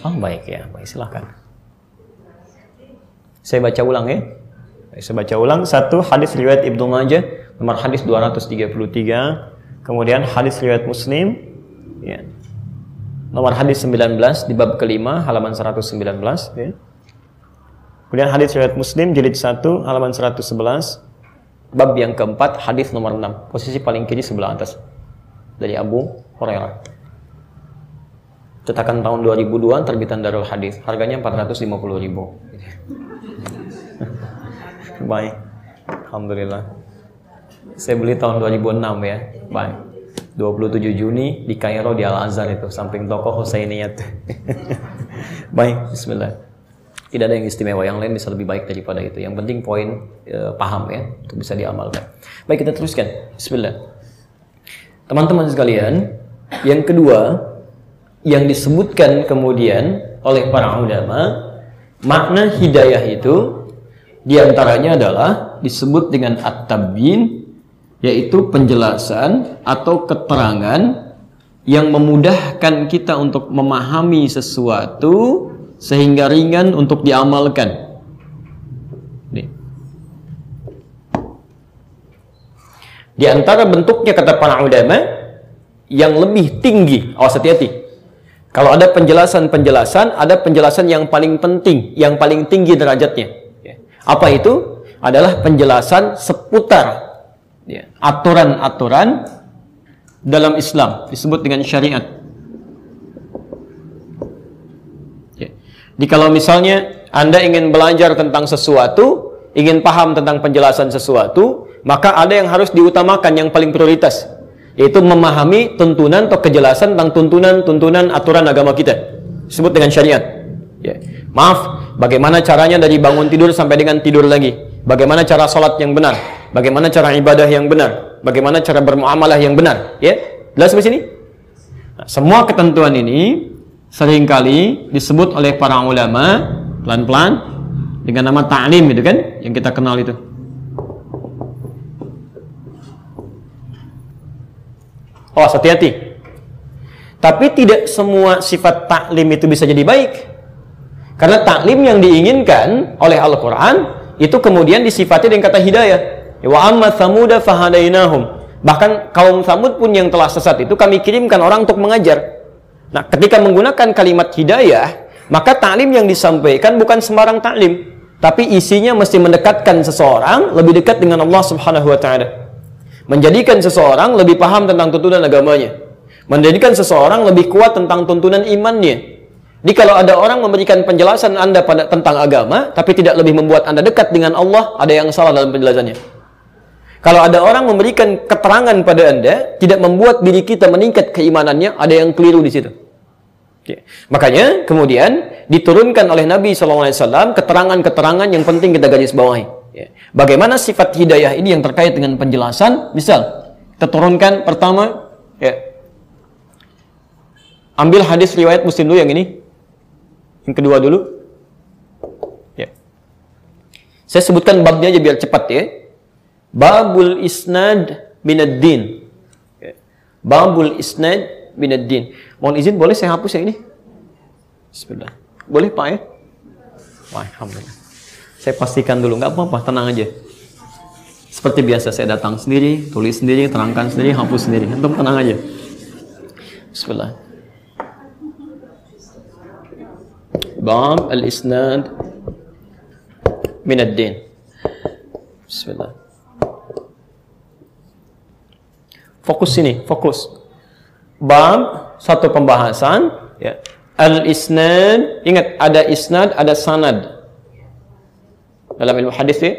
Oh baik ya, baik silahkan. Saya baca ulang ya. Saya baca ulang satu hadis riwayat Ibnu Majah nomor hadis 233, kemudian hadis riwayat Muslim ya. Nomor hadis 19 di bab kelima halaman 119 ya. Kemudian hadis riwayat Muslim jilid 1 halaman 111 bab yang keempat hadis nomor 6 posisi paling kiri sebelah atas dari Abu Hurairah. Cetakan tahun 2002 terbitan Darul Hadis. Harganya 450 ribu. Baik. Alhamdulillah. Saya beli tahun 2006 ya. Baik. 27 Juni di Kairo di Al Azhar itu samping toko Husainiyat. Baik, bismillah tidak ada yang istimewa yang lain bisa lebih baik daripada itu yang penting poin e, paham ya untuk bisa diamalkan baik kita teruskan Bismillah teman-teman sekalian yang kedua yang disebutkan kemudian oleh para ulama makna hidayah itu di antaranya adalah disebut dengan at-tabyin yaitu penjelasan atau keterangan yang memudahkan kita untuk memahami sesuatu sehingga ringan untuk diamalkan. Di antara bentuknya kata para ulama yang lebih tinggi, awas hati-hati. Kalau ada penjelasan-penjelasan, ada penjelasan yang paling penting, yang paling tinggi derajatnya. Apa itu? Adalah penjelasan seputar aturan-aturan dalam Islam disebut dengan syariat. Jadi kalau misalnya Anda ingin belajar tentang sesuatu, ingin paham tentang penjelasan sesuatu, maka ada yang harus diutamakan yang paling prioritas, yaitu memahami tuntunan atau kejelasan tentang tuntunan-tuntunan aturan agama kita. Disebut dengan syariat. Ya. Maaf, bagaimana caranya dari bangun tidur sampai dengan tidur lagi? Bagaimana cara sholat yang benar? Bagaimana cara ibadah yang benar? Bagaimana cara bermuamalah yang benar? Ya, jelas sampai sini? Nah, semua ketentuan ini sering kali disebut oleh para ulama pelan-pelan dengan nama ta'lim itu kan yang kita kenal itu Oh, hati-hati. Tapi tidak semua sifat taklim itu bisa jadi baik. Karena taklim yang diinginkan oleh Al-Quran itu kemudian disifati dengan kata hidayah. Wa amma thamuda fahadainahum. Bahkan kaum Samud pun yang telah sesat itu kami kirimkan orang untuk mengajar. Nah, ketika menggunakan kalimat hidayah, maka taklim yang disampaikan bukan sembarang taklim, tapi isinya mesti mendekatkan seseorang lebih dekat dengan Allah Subhanahu wa taala menjadikan seseorang lebih paham tentang tuntunan agamanya, menjadikan seseorang lebih kuat tentang tuntunan imannya. Jadi kalau ada orang memberikan penjelasan Anda pada tentang agama, tapi tidak lebih membuat Anda dekat dengan Allah, ada yang salah dalam penjelasannya. Kalau ada orang memberikan keterangan pada Anda, tidak membuat diri kita meningkat keimanannya, ada yang keliru di situ. Oke. Makanya kemudian diturunkan oleh Nabi SAW keterangan-keterangan yang penting kita garis bawahi. Ya. Bagaimana sifat hidayah ini yang terkait dengan penjelasan? Misal, kita turunkan pertama, ya. Ambil hadis riwayat Muslim dulu yang ini. Yang kedua dulu. Ya. Saya sebutkan babnya aja biar cepat ya. Babul isnad binaddin. Ya. Babul isnad binaddin. Mohon izin boleh saya hapus yang ini? Bismillah. Boleh Pak ya? Wah, Alhamdulillah. Saya pastikan dulu, nggak apa-apa, tenang aja. Seperti biasa, saya datang sendiri, tulis sendiri, terangkan sendiri, hapus sendiri. Antum tenang aja. Bismillah. Bab al-isnad min ad-din. Bismillah. Fokus sini, fokus. Bab satu pembahasan, ya. Al-isnad, ingat ada isnad, ada sanad dalam ilmu hadis ya.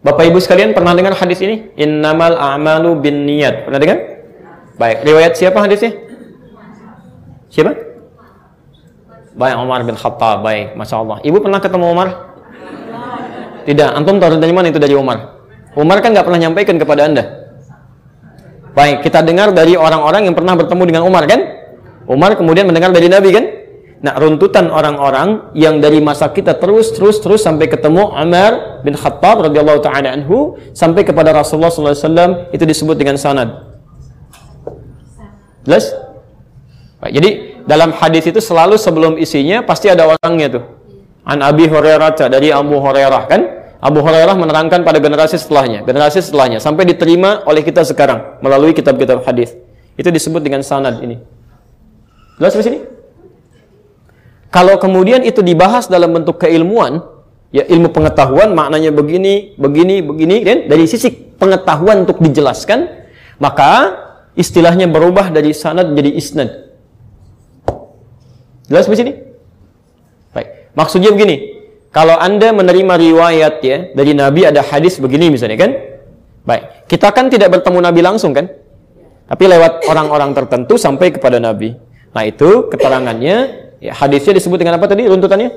Bapak Ibu sekalian pernah dengar hadis ini? Innamal a'malu bin niyat. Pernah dengar? Baik, riwayat siapa hadisnya? Siapa? Baik, Umar bin Khattab. Baik, Masya Allah. Ibu pernah ketemu Umar? Tidak. Antum tahu dari mana itu dari Umar? Umar kan nggak pernah nyampaikan kepada anda. Baik, kita dengar dari orang-orang yang pernah bertemu dengan Umar kan? Umar kemudian mendengar dari Nabi kan? Nah, runtutan orang-orang yang dari masa kita terus terus terus sampai ketemu Umar bin Khattab radhiyallahu taala anhu sampai kepada Rasulullah sallallahu alaihi wasallam itu disebut dengan sanad. Jelas? Baik, jadi dalam hadis itu selalu sebelum isinya pasti ada orangnya tuh. An Abi Hurairah dari Abu Hurairah kan? Abu Hurairah menerangkan pada generasi setelahnya, generasi setelahnya sampai diterima oleh kita sekarang melalui kitab-kitab hadis. Itu disebut dengan sanad ini. Jelas di sini? Kalau kemudian itu dibahas dalam bentuk keilmuan, ya ilmu pengetahuan maknanya begini, begini, begini, dan dari sisi pengetahuan untuk dijelaskan, maka istilahnya berubah dari sanad menjadi isnad. Jelas di sini? Baik. Maksudnya begini, kalau Anda menerima riwayat ya dari Nabi ada hadis begini misalnya kan? Baik. Kita kan tidak bertemu Nabi langsung kan? Tapi lewat orang-orang tertentu sampai kepada Nabi. Nah, itu keterangannya Ya, hadisnya disebut dengan apa tadi runtutannya?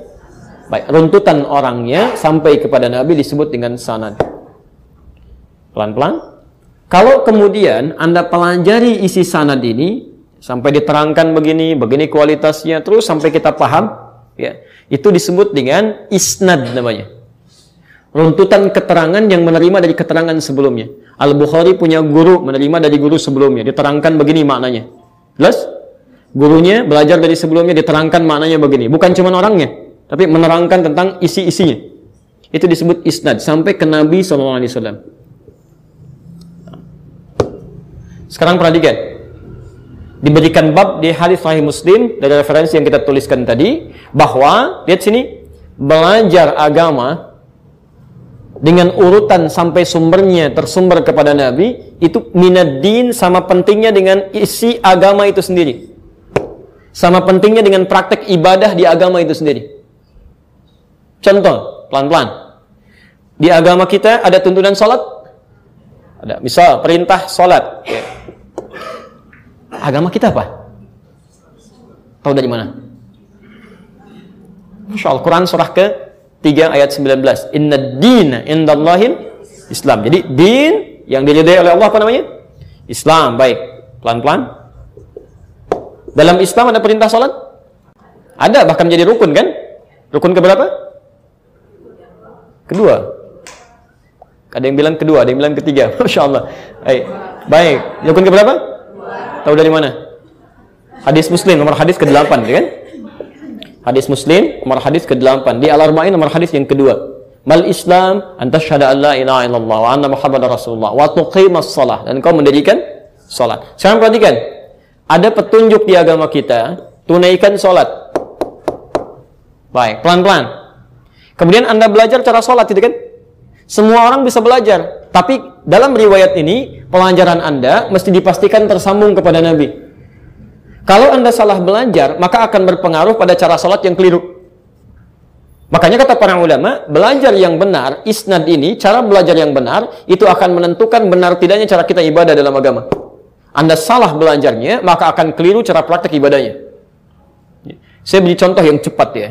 Baik, runtutan orangnya sampai kepada Nabi disebut dengan sanad. Pelan-pelan. Kalau kemudian Anda pelajari isi sanad ini sampai diterangkan begini, begini kualitasnya, terus sampai kita paham, ya, itu disebut dengan isnad namanya. Runtutan keterangan yang menerima dari keterangan sebelumnya. Al-Bukhari punya guru menerima dari guru sebelumnya, diterangkan begini maknanya. Jelas? gurunya belajar dari sebelumnya diterangkan maknanya begini. Bukan cuma orangnya, tapi menerangkan tentang isi-isinya. Itu disebut isnad sampai ke Nabi SAW. Sekarang perhatikan. Diberikan bab di hadis Sahih Muslim dari referensi yang kita tuliskan tadi bahwa lihat sini belajar agama dengan urutan sampai sumbernya tersumber kepada Nabi itu minad din sama pentingnya dengan isi agama itu sendiri sama pentingnya dengan praktek ibadah di agama itu sendiri. Contoh, pelan-pelan. Di agama kita ada tuntunan sholat? Ada. Misal, perintah sholat. Agama kita apa? Tahu dari mana? Masya Allah, Quran surah ke 3 ayat 19. Inna din indallahil Islam. Jadi, din yang diridai oleh Allah apa namanya? Islam. Baik. Pelan-pelan. Dalam Islam ada perintah sholat? Ada, bahkan menjadi rukun kan? Rukun keberapa? Kedua. Ada yang bilang kedua, ada yang bilang ketiga. Masya Allah. Baik. Baik, rukun ke berapa? Tahu dari mana? Hadis Muslim nomor hadis ke-8, ya kan? Hadis Muslim nomor hadis ke-8. Di Al-Arba'in nomor hadis yang kedua. Mal Islam anta syahada an la ilaha illallah wa anna Muhammadar Rasulullah wa tuqimas shalah dan kau mendirikan salat. Sekarang perhatikan. Ada petunjuk di agama kita, tunaikan salat. Baik, pelan-pelan. Kemudian Anda belajar cara salat itu kan? Semua orang bisa belajar, tapi dalam riwayat ini pelajaran Anda mesti dipastikan tersambung kepada Nabi. Kalau Anda salah belajar, maka akan berpengaruh pada cara salat yang keliru. Makanya kata para ulama, belajar yang benar, isnad ini, cara belajar yang benar, itu akan menentukan benar tidaknya cara kita ibadah dalam agama. Anda salah belajarnya, maka akan keliru cara praktek ibadahnya. Saya beri contoh yang cepat ya.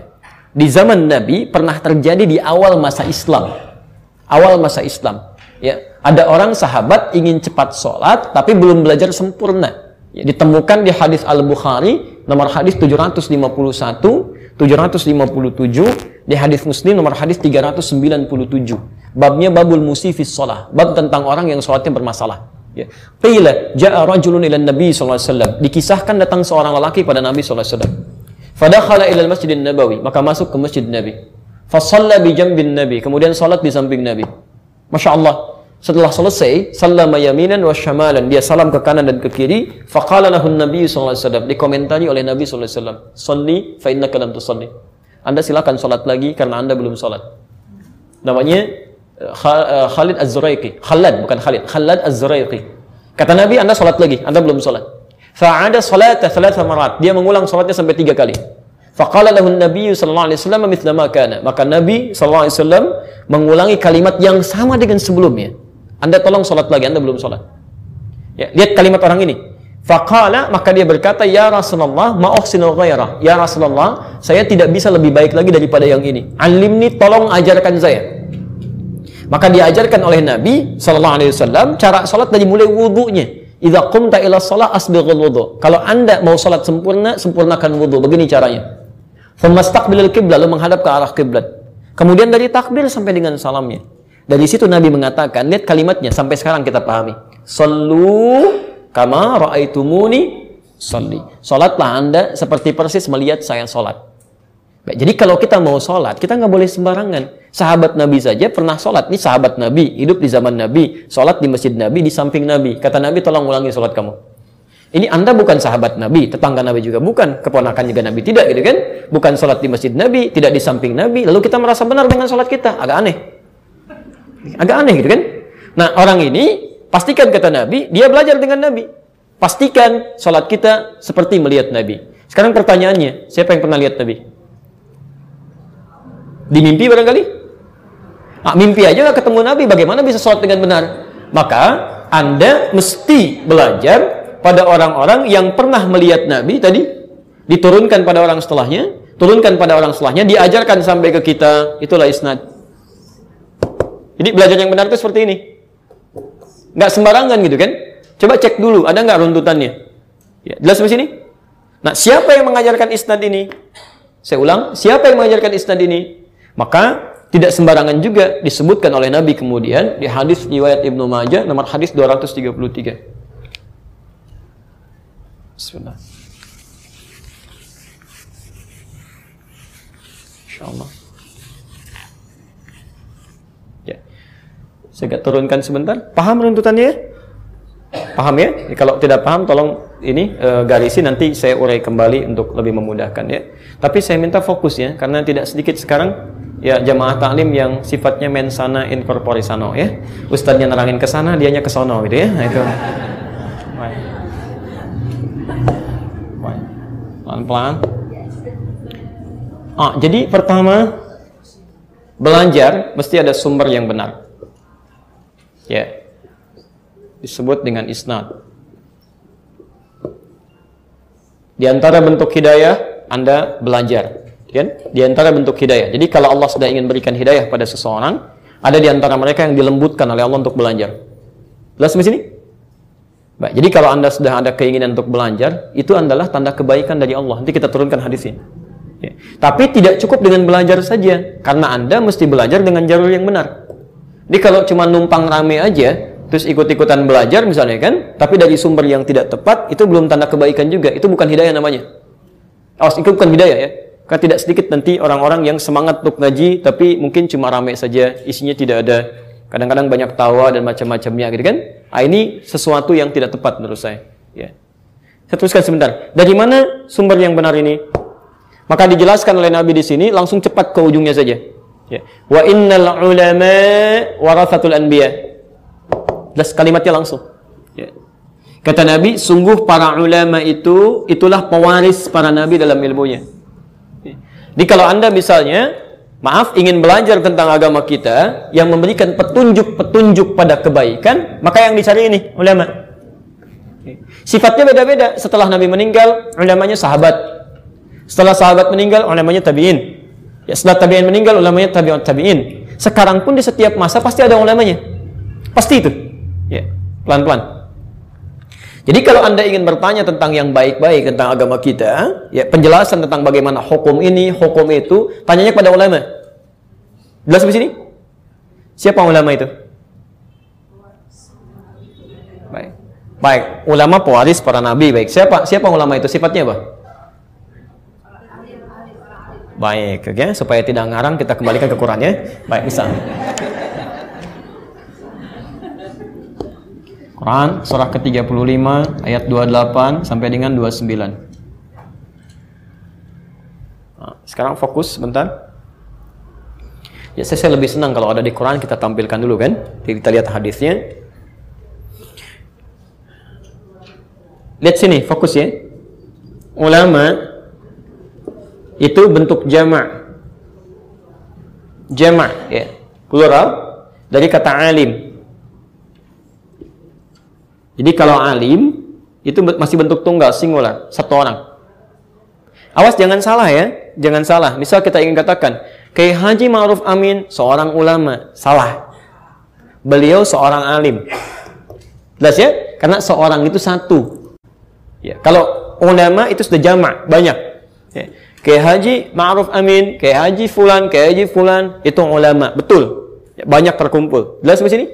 Di zaman Nabi pernah terjadi di awal masa Islam. Awal masa Islam. Ya, ada orang sahabat ingin cepat sholat, tapi belum belajar sempurna. Ya, ditemukan di hadis Al-Bukhari, nomor hadis 751, 757 di hadis Muslim nomor hadis 397. Babnya babul musifis sholat. Bab tentang orang yang sholatnya bermasalah. Ya. Qila ja'a rajulun ila Nabi sallallahu alaihi. Dikisahkan datang seorang lelaki pada Nabi sallallahu alaihi wasallam. Fadakhala ila al-Masjidin Nabawi, maka masuk ke Masjid Nabi. Fasalla bi jambin Nabi, kemudian salat di samping Nabi. Masya Allah, setelah selesai, sallama yaminan wa syamalan. Dia salam ke kanan dan ke kiri. Faqala lahun Nabi SAW. Dikomentari oleh Nabi SAW. Salli fa innaka lam tusalli. Anda silakan salat lagi karena Anda belum salat. Namanya eh, eh, Khalid Az-Zuraiqi. Khalad bukan Khalid. Khalad Az-Zuraiqi. Kata Nabi, Anda salat lagi. Anda belum salat. Fa'ada salata thalatha marat. Dia mengulang salatnya sampai tiga kali. Faqala lahu Nabi sallallahu alaihi wasallam mithla ma kana. Maka Nabi sallallahu alaihi wasallam mengulangi kalimat yang sama dengan sebelumnya. Anda tolong sholat lagi, Anda belum sholat. Ya, lihat kalimat orang ini. Faqala, maka dia berkata, Ya Rasulullah, ma'uhsinu ghairah. Ya Rasulullah, saya tidak bisa lebih baik lagi daripada yang ini. Alimni, tolong ajarkan saya. Maka diajarkan oleh Nabi Wasallam cara sholat dari mulai wudhunya. Idza qumta ila shalah asbighul wudhu. Kalau Anda mau sholat sempurna, sempurnakan wudhu. Begini caranya. Famastaqbilul qiblah, lalu menghadap ke arah kiblat. Kemudian dari takbir sampai dengan salamnya. Dari situ Nabi mengatakan, lihat kalimatnya sampai sekarang kita pahami. Sallu kama ra'aitumuni salli. Salatlah Anda seperti persis melihat saya salat. Baik, jadi kalau kita mau salat, kita nggak boleh sembarangan. Sahabat Nabi saja pernah salat. Ini sahabat Nabi, hidup di zaman Nabi, salat di masjid Nabi, di samping Nabi. Kata Nabi, tolong ulangi salat kamu. Ini Anda bukan sahabat Nabi, tetangga Nabi juga bukan, keponakan juga Nabi tidak gitu kan? Bukan salat di masjid Nabi, tidak di samping Nabi, lalu kita merasa benar dengan salat kita, agak aneh. Agak aneh gitu kan? Nah, orang ini pastikan kata Nabi, dia belajar dengan Nabi. Pastikan sholat kita seperti melihat Nabi. Sekarang pertanyaannya, siapa yang pernah lihat Nabi? Di mimpi barangkali? Nah, mimpi aja gak ketemu Nabi, bagaimana bisa sholat dengan benar? Maka Anda mesti belajar pada orang-orang yang pernah melihat Nabi tadi, diturunkan pada orang setelahnya, turunkan pada orang setelahnya, diajarkan sampai ke kita, itulah isnad. Jadi belajar yang benar itu seperti ini. Nggak sembarangan gitu kan? Coba cek dulu, ada nggak runtutannya? Ya, jelas di sini? Nah, siapa yang mengajarkan isnad ini? Saya ulang, siapa yang mengajarkan isnad ini? Maka tidak sembarangan juga disebutkan oleh Nabi kemudian di hadis riwayat Ibnu Majah nomor hadis 233. Bismillah. Insyaallah. Saya turunkan sebentar. Paham runtutannya? Paham ya? Kalau tidak paham tolong ini e, garisi nanti saya urai kembali untuk lebih memudahkan ya. Tapi saya minta fokus ya karena tidak sedikit sekarang ya jamaah taklim yang sifatnya mensana in corpore sano ya. Ustadznya nerangin ke sana, dianya ke sono gitu ya. Nah, itu. Pelan-pelan. Ah, jadi pertama belajar mesti ada sumber yang benar. Ya. Disebut dengan isnad. Di antara bentuk hidayah Anda belajar, kan? Di antara bentuk hidayah. Jadi kalau Allah sudah ingin berikan hidayah pada seseorang, ada di antara mereka yang dilembutkan oleh Allah untuk belajar. Jelas di sini? Baik, jadi kalau Anda sudah ada keinginan untuk belajar, itu adalah tanda kebaikan dari Allah. Nanti kita turunkan hadis ini. Ya. Tapi tidak cukup dengan belajar saja, karena Anda mesti belajar dengan jalur yang benar. Jadi kalau cuma numpang rame aja, terus ikut-ikutan belajar misalnya kan, tapi dari sumber yang tidak tepat, itu belum tanda kebaikan juga. Itu bukan hidayah namanya. Awas, itu bukan hidayah ya. Kan tidak sedikit nanti orang-orang yang semangat untuk ngaji, tapi mungkin cuma rame saja, isinya tidak ada. Kadang-kadang banyak tawa dan macam-macamnya gitu kan. Ah, ini sesuatu yang tidak tepat menurut saya. Ya. Saya teruskan sebentar. Dari mana sumber yang benar ini? Maka dijelaskan oleh Nabi di sini, langsung cepat ke ujungnya saja. Ya. Wa innal ulama warathatul anbiya. Jelas kalimatnya langsung. Ya. Kata Nabi, sungguh para ulama itu itulah pewaris para nabi dalam ilmunya. Ya. Jadi kalau anda misalnya, maaf ingin belajar tentang agama kita yang memberikan petunjuk-petunjuk pada kebaikan, maka yang dicari ini ulama. Ya. Sifatnya beda-beda. Setelah Nabi meninggal, ulamanya sahabat. Setelah sahabat meninggal, ulamanya tabiin. Ya, setelah tabiin meninggal, ulamanya tabi'ut tabiin. Sekarang pun di setiap masa pasti ada ulamanya. Pasti itu. Ya, pelan-pelan. Jadi kalau Anda ingin bertanya tentang yang baik-baik tentang agama kita, ya penjelasan tentang bagaimana hukum ini, hukum itu, tanyanya kepada ulama. Jelas di sini? Siapa ulama itu? Baik. Baik, ulama pewaris para nabi. Baik, siapa siapa ulama itu? Sifatnya apa? Baik, oke, okay? supaya tidak ngarang kita kembalikan ke Quran ya. Baik, misalnya. Quran surah ke-35 ayat 28 sampai dengan 29. Nah, sekarang fokus sebentar. Ya saya, saya lebih senang kalau ada di Quran kita tampilkan dulu kan. Jadi kita lihat hadisnya. Lihat sini, fokus ya. Ulama itu bentuk jama' jama' ya, plural dari kata alim jadi kalau alim itu masih bentuk tunggal, singular, satu orang. Awas jangan salah ya, jangan salah. Misal kita ingin katakan, Kiai Haji Ma'ruf Amin seorang ulama, salah. Beliau seorang alim. Jelas ya? Karena seorang itu satu. Ya, kalau ulama itu sudah jamak, banyak. Ya. Kiai Haji Ma'ruf Amin, Kiai Haji Fulan, Kiai Haji Fulan, itu ulama, betul. Ya, banyak terkumpul. Jelas di sini?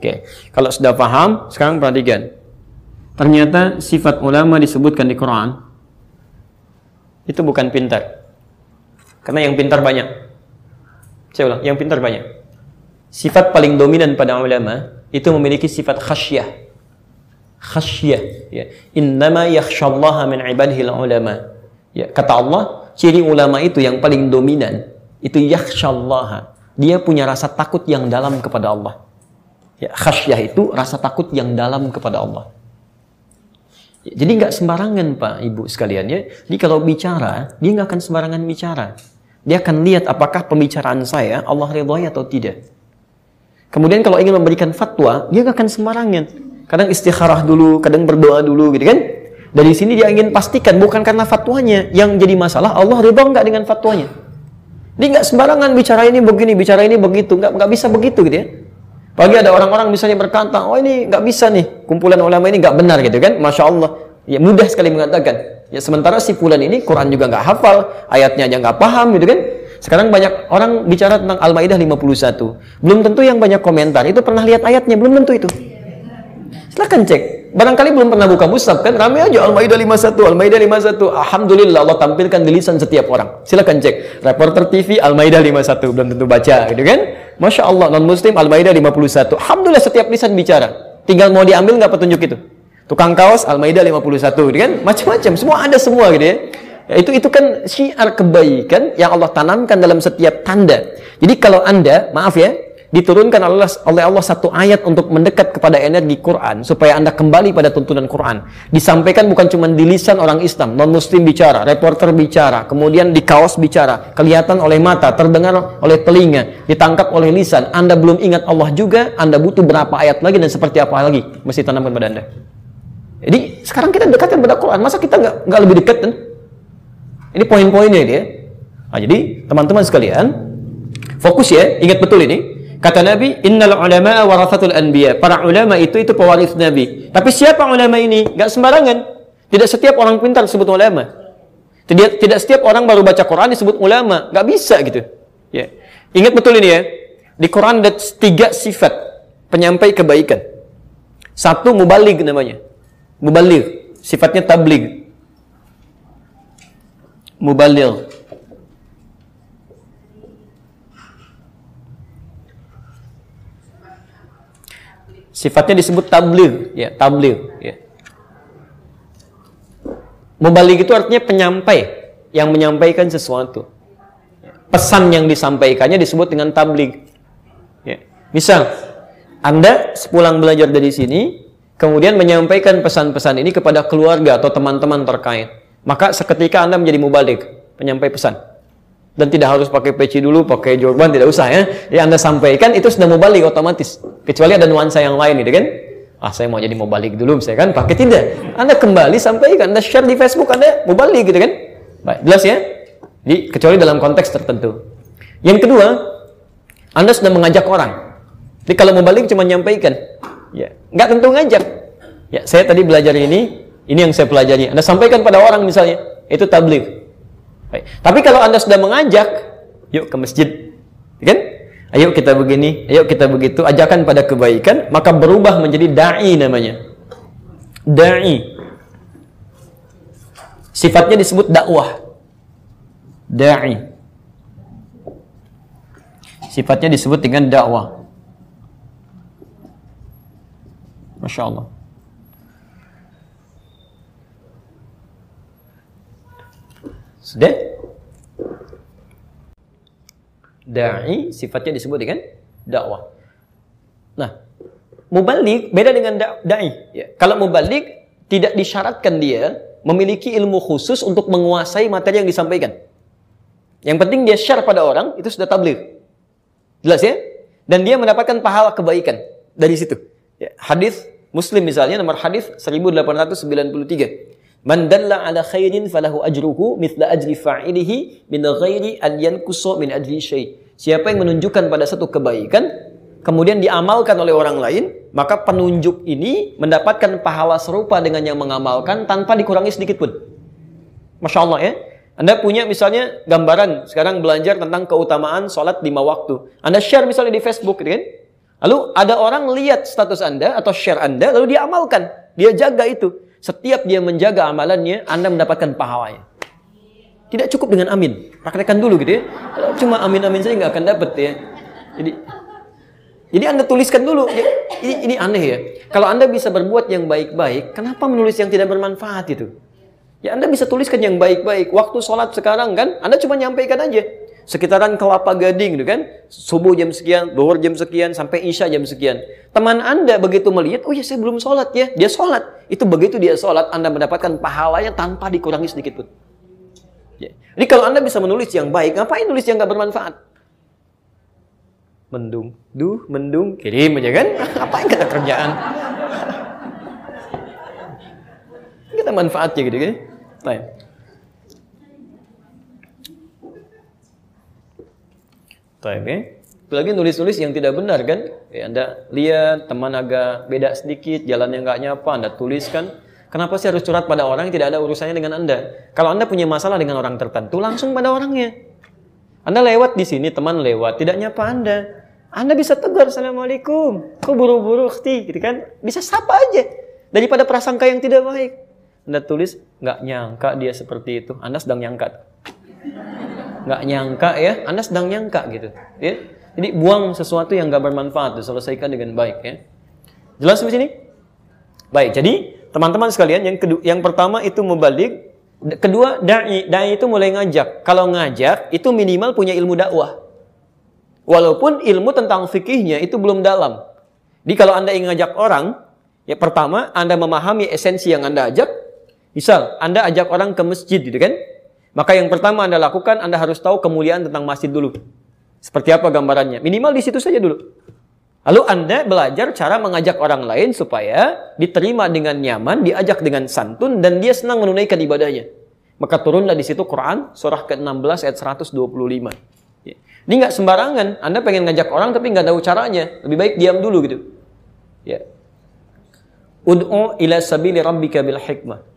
Oke, kalau sudah paham, sekarang perhatikan. Ternyata sifat ulama disebutkan di Quran itu bukan pintar. Karena yang pintar banyak. Saya ulang, yang pintar banyak. Sifat paling dominan pada ulama itu memiliki sifat khasyah. Khasyah, ya. Innama yakhsyallaha min ibadihi ulama. Ya, kata Allah, ciri ulama itu yang paling dominan itu yakhsyallaha. Dia punya rasa takut yang dalam kepada Allah. Ya, khasyah itu rasa takut yang dalam kepada Allah. Ya, jadi nggak sembarangan Pak Ibu sekalian ya. Jadi kalau bicara, dia nggak akan sembarangan bicara. Dia akan lihat apakah pembicaraan saya Allah ridhoi atau tidak. Kemudian kalau ingin memberikan fatwa, dia nggak akan sembarangan. Kadang istikharah dulu, kadang berdoa dulu gitu kan. Dari sini dia ingin pastikan bukan karena fatwanya yang jadi masalah, Allah ridho nggak dengan fatwanya. Dia nggak sembarangan bicara ini begini, bicara ini begitu, nggak nggak bisa begitu gitu ya. Pagi ada orang-orang misalnya berkata, oh ini nggak bisa nih, kumpulan ulama ini nggak benar gitu kan? Masya Allah. Ya mudah sekali mengatakan. Ya sementara si fulan ini Quran juga nggak hafal, ayatnya aja nggak paham gitu kan? Sekarang banyak orang bicara tentang Al-Maidah 51. Belum tentu yang banyak komentar itu pernah lihat ayatnya, belum tentu itu. Silahkan cek. Barangkali belum pernah buka musab kan? Rame aja Al-Maidah 51, Al-Maidah 51. Alhamdulillah Allah tampilkan di lisan setiap orang. Silahkan cek. Reporter TV Al-Maidah 51 belum tentu baca gitu kan? Masya Allah non Muslim Al-Maidah 51. Alhamdulillah setiap lisan bicara. Tinggal mau diambil nggak petunjuk itu. Tukang kaos Al-Maidah 51 gitu kan? Macam-macam. Semua ada semua gitu ya. Ya, itu itu kan syiar kebaikan yang Allah tanamkan dalam setiap tanda. Jadi kalau Anda, maaf ya, diturunkan oleh Allah satu ayat untuk mendekat kepada energi Quran supaya Anda kembali pada tuntunan Quran. Disampaikan bukan cuma di lisan orang Islam, non muslim bicara, reporter bicara, kemudian di kaos bicara, kelihatan oleh mata, terdengar oleh telinga, ditangkap oleh lisan. Anda belum ingat Allah juga, Anda butuh berapa ayat lagi dan seperti apa lagi mesti tanamkan pada Anda. Jadi sekarang kita dekatkan pada Quran, masa kita nggak nggak lebih dekat kan? Ini poin-poinnya ya. Nah, jadi teman-teman sekalian, fokus ya, ingat betul ini Kata Nabi, "Innal ulama warathatul anbiya." Para ulama itu itu pewaris Nabi. Tapi siapa ulama ini? Gak sembarangan. Tidak setiap orang pintar disebut ulama. Tidak tidak setiap orang baru baca Quran disebut ulama. Gak bisa gitu. Ya. Ingat betul ini ya. Di Quran ada tiga sifat penyampai kebaikan. Satu mubalig namanya. Mubalig, sifatnya tablig. Mubalig. Sifatnya disebut tabligh, ya, tabligh, ya. Mubalig itu artinya penyampai yang menyampaikan sesuatu. Pesan yang disampaikannya disebut dengan tabligh. Ya. Misal, Anda sepulang belajar dari sini, kemudian menyampaikan pesan-pesan ini kepada keluarga atau teman-teman terkait. Maka seketika Anda menjadi mubalig, penyampai pesan dan tidak harus pakai peci dulu, pakai jorban tidak usah ya. Ya Anda sampaikan itu sudah mau balik otomatis. Kecuali ada nuansa yang lain gitu kan. Ah saya mau jadi mau balik dulu misalnya kan, pakai tidak. Anda kembali sampaikan, Anda share di Facebook Anda mau balik gitu kan. Baik, jelas ya? Jadi kecuali dalam konteks tertentu. Yang kedua, Anda sudah mengajak orang. Jadi kalau mau balik cuma nyampaikan. Ya, nggak tentu ngajak. Ya, saya tadi belajar ini, ini yang saya pelajari. Anda sampaikan pada orang misalnya, itu tabligh. Baik. Tapi kalau Anda sudah mengajak, yuk ke masjid. Kan? Ayo kita begini, ayo kita begitu, ajakan pada kebaikan, maka berubah menjadi dai namanya. Dai. Sifatnya disebut dakwah. Dai. Sifatnya disebut dengan dakwah. Masya Allah. Sudah? Da'i sifatnya disebut dengan dakwah. Nah, mubalik beda dengan da'i. Ya. Kalau mubalik tidak disyaratkan dia memiliki ilmu khusus untuk menguasai materi yang disampaikan. Yang penting dia share pada orang, itu sudah tabligh. Jelas ya? Dan dia mendapatkan pahala kebaikan dari situ. Ya. Hadis Muslim misalnya nomor hadis 1893. Man dalla ala khairin falahu ajruhu mithla ajri fa'ilihi min ghairi an yankusu min ajri syai. Siapa yang menunjukkan pada satu kebaikan kemudian diamalkan oleh orang lain, maka penunjuk ini mendapatkan pahala serupa dengan yang mengamalkan tanpa dikurangi sedikit pun. Masya Allah ya. Anda punya misalnya gambaran sekarang belajar tentang keutamaan sholat lima waktu. Anda share misalnya di Facebook, gitu kan? Lalu ada orang lihat status Anda atau share Anda, lalu dia amalkan. Dia jaga itu. Setiap dia menjaga amalannya, Anda mendapatkan pahalanya. Tidak cukup dengan amin. Praktekkan dulu gitu ya. cuma amin-amin saja nggak akan dapat ya. Jadi jadi Anda tuliskan dulu. Ya, ini, ini aneh ya. Kalau Anda bisa berbuat yang baik-baik, kenapa menulis yang tidak bermanfaat itu? Ya Anda bisa tuliskan yang baik-baik. Waktu sholat sekarang kan, Anda cuma nyampaikan aja sekitaran kelapa gading gitu kan. Subuh jam sekian duhur jam sekian sampai isya jam sekian. Teman anda begitu melihat oh ya saya belum sholat ya. Dia sholat. Itu begitu dia sholat anda mendapatkan pahalanya tanpa dikurangi sedikit pun. Ya. jadi kalau anda bisa menulis yang baik ngapain nulis yang gak bermanfaat? Mendung. Duh mendung. Kirim aja kan. Apa yang kita kerjaan? Kita manfaatnya gitu kan. Baik. Taib ya. Apalagi nulis-nulis yang tidak benar kan? Ya, anda lihat teman agak beda sedikit, jalan yang nggak nyapa, Anda tuliskan. Kenapa sih harus curhat pada orang yang tidak ada urusannya dengan Anda? Kalau Anda punya masalah dengan orang tertentu, langsung pada orangnya. Anda lewat di sini, teman lewat, tidak nyapa Anda. Anda bisa tegur, Assalamualaikum. Kok buru-buru, gitu kan? Bisa sapa aja. Daripada prasangka yang tidak baik. Anda tulis, nggak nyangka dia seperti itu. Anda sedang nyangka nggak nyangka ya, Anda sedang nyangka gitu. Ya. Jadi buang sesuatu yang nggak bermanfaat, selesaikan dengan baik ya. Jelas di sini? Baik, jadi teman-teman sekalian yang kedua, yang pertama itu membalik, kedua dai, dai itu mulai ngajak. Kalau ngajak itu minimal punya ilmu dakwah. Walaupun ilmu tentang fikihnya itu belum dalam. Jadi kalau Anda ingin ngajak orang, ya pertama Anda memahami esensi yang Anda ajak. Misal, Anda ajak orang ke masjid gitu kan? Maka yang pertama Anda lakukan, Anda harus tahu kemuliaan tentang masjid dulu. Seperti apa gambarannya? Minimal di situ saja dulu. Lalu Anda belajar cara mengajak orang lain supaya diterima dengan nyaman, diajak dengan santun, dan dia senang menunaikan ibadahnya. Maka turunlah di situ Quran, surah ke-16 ayat 125. Ya. Ini nggak sembarangan. Anda pengen ngajak orang tapi nggak tahu caranya. Lebih baik diam dulu gitu. Ya. Ud'u ila sabili rabbika bil hikmah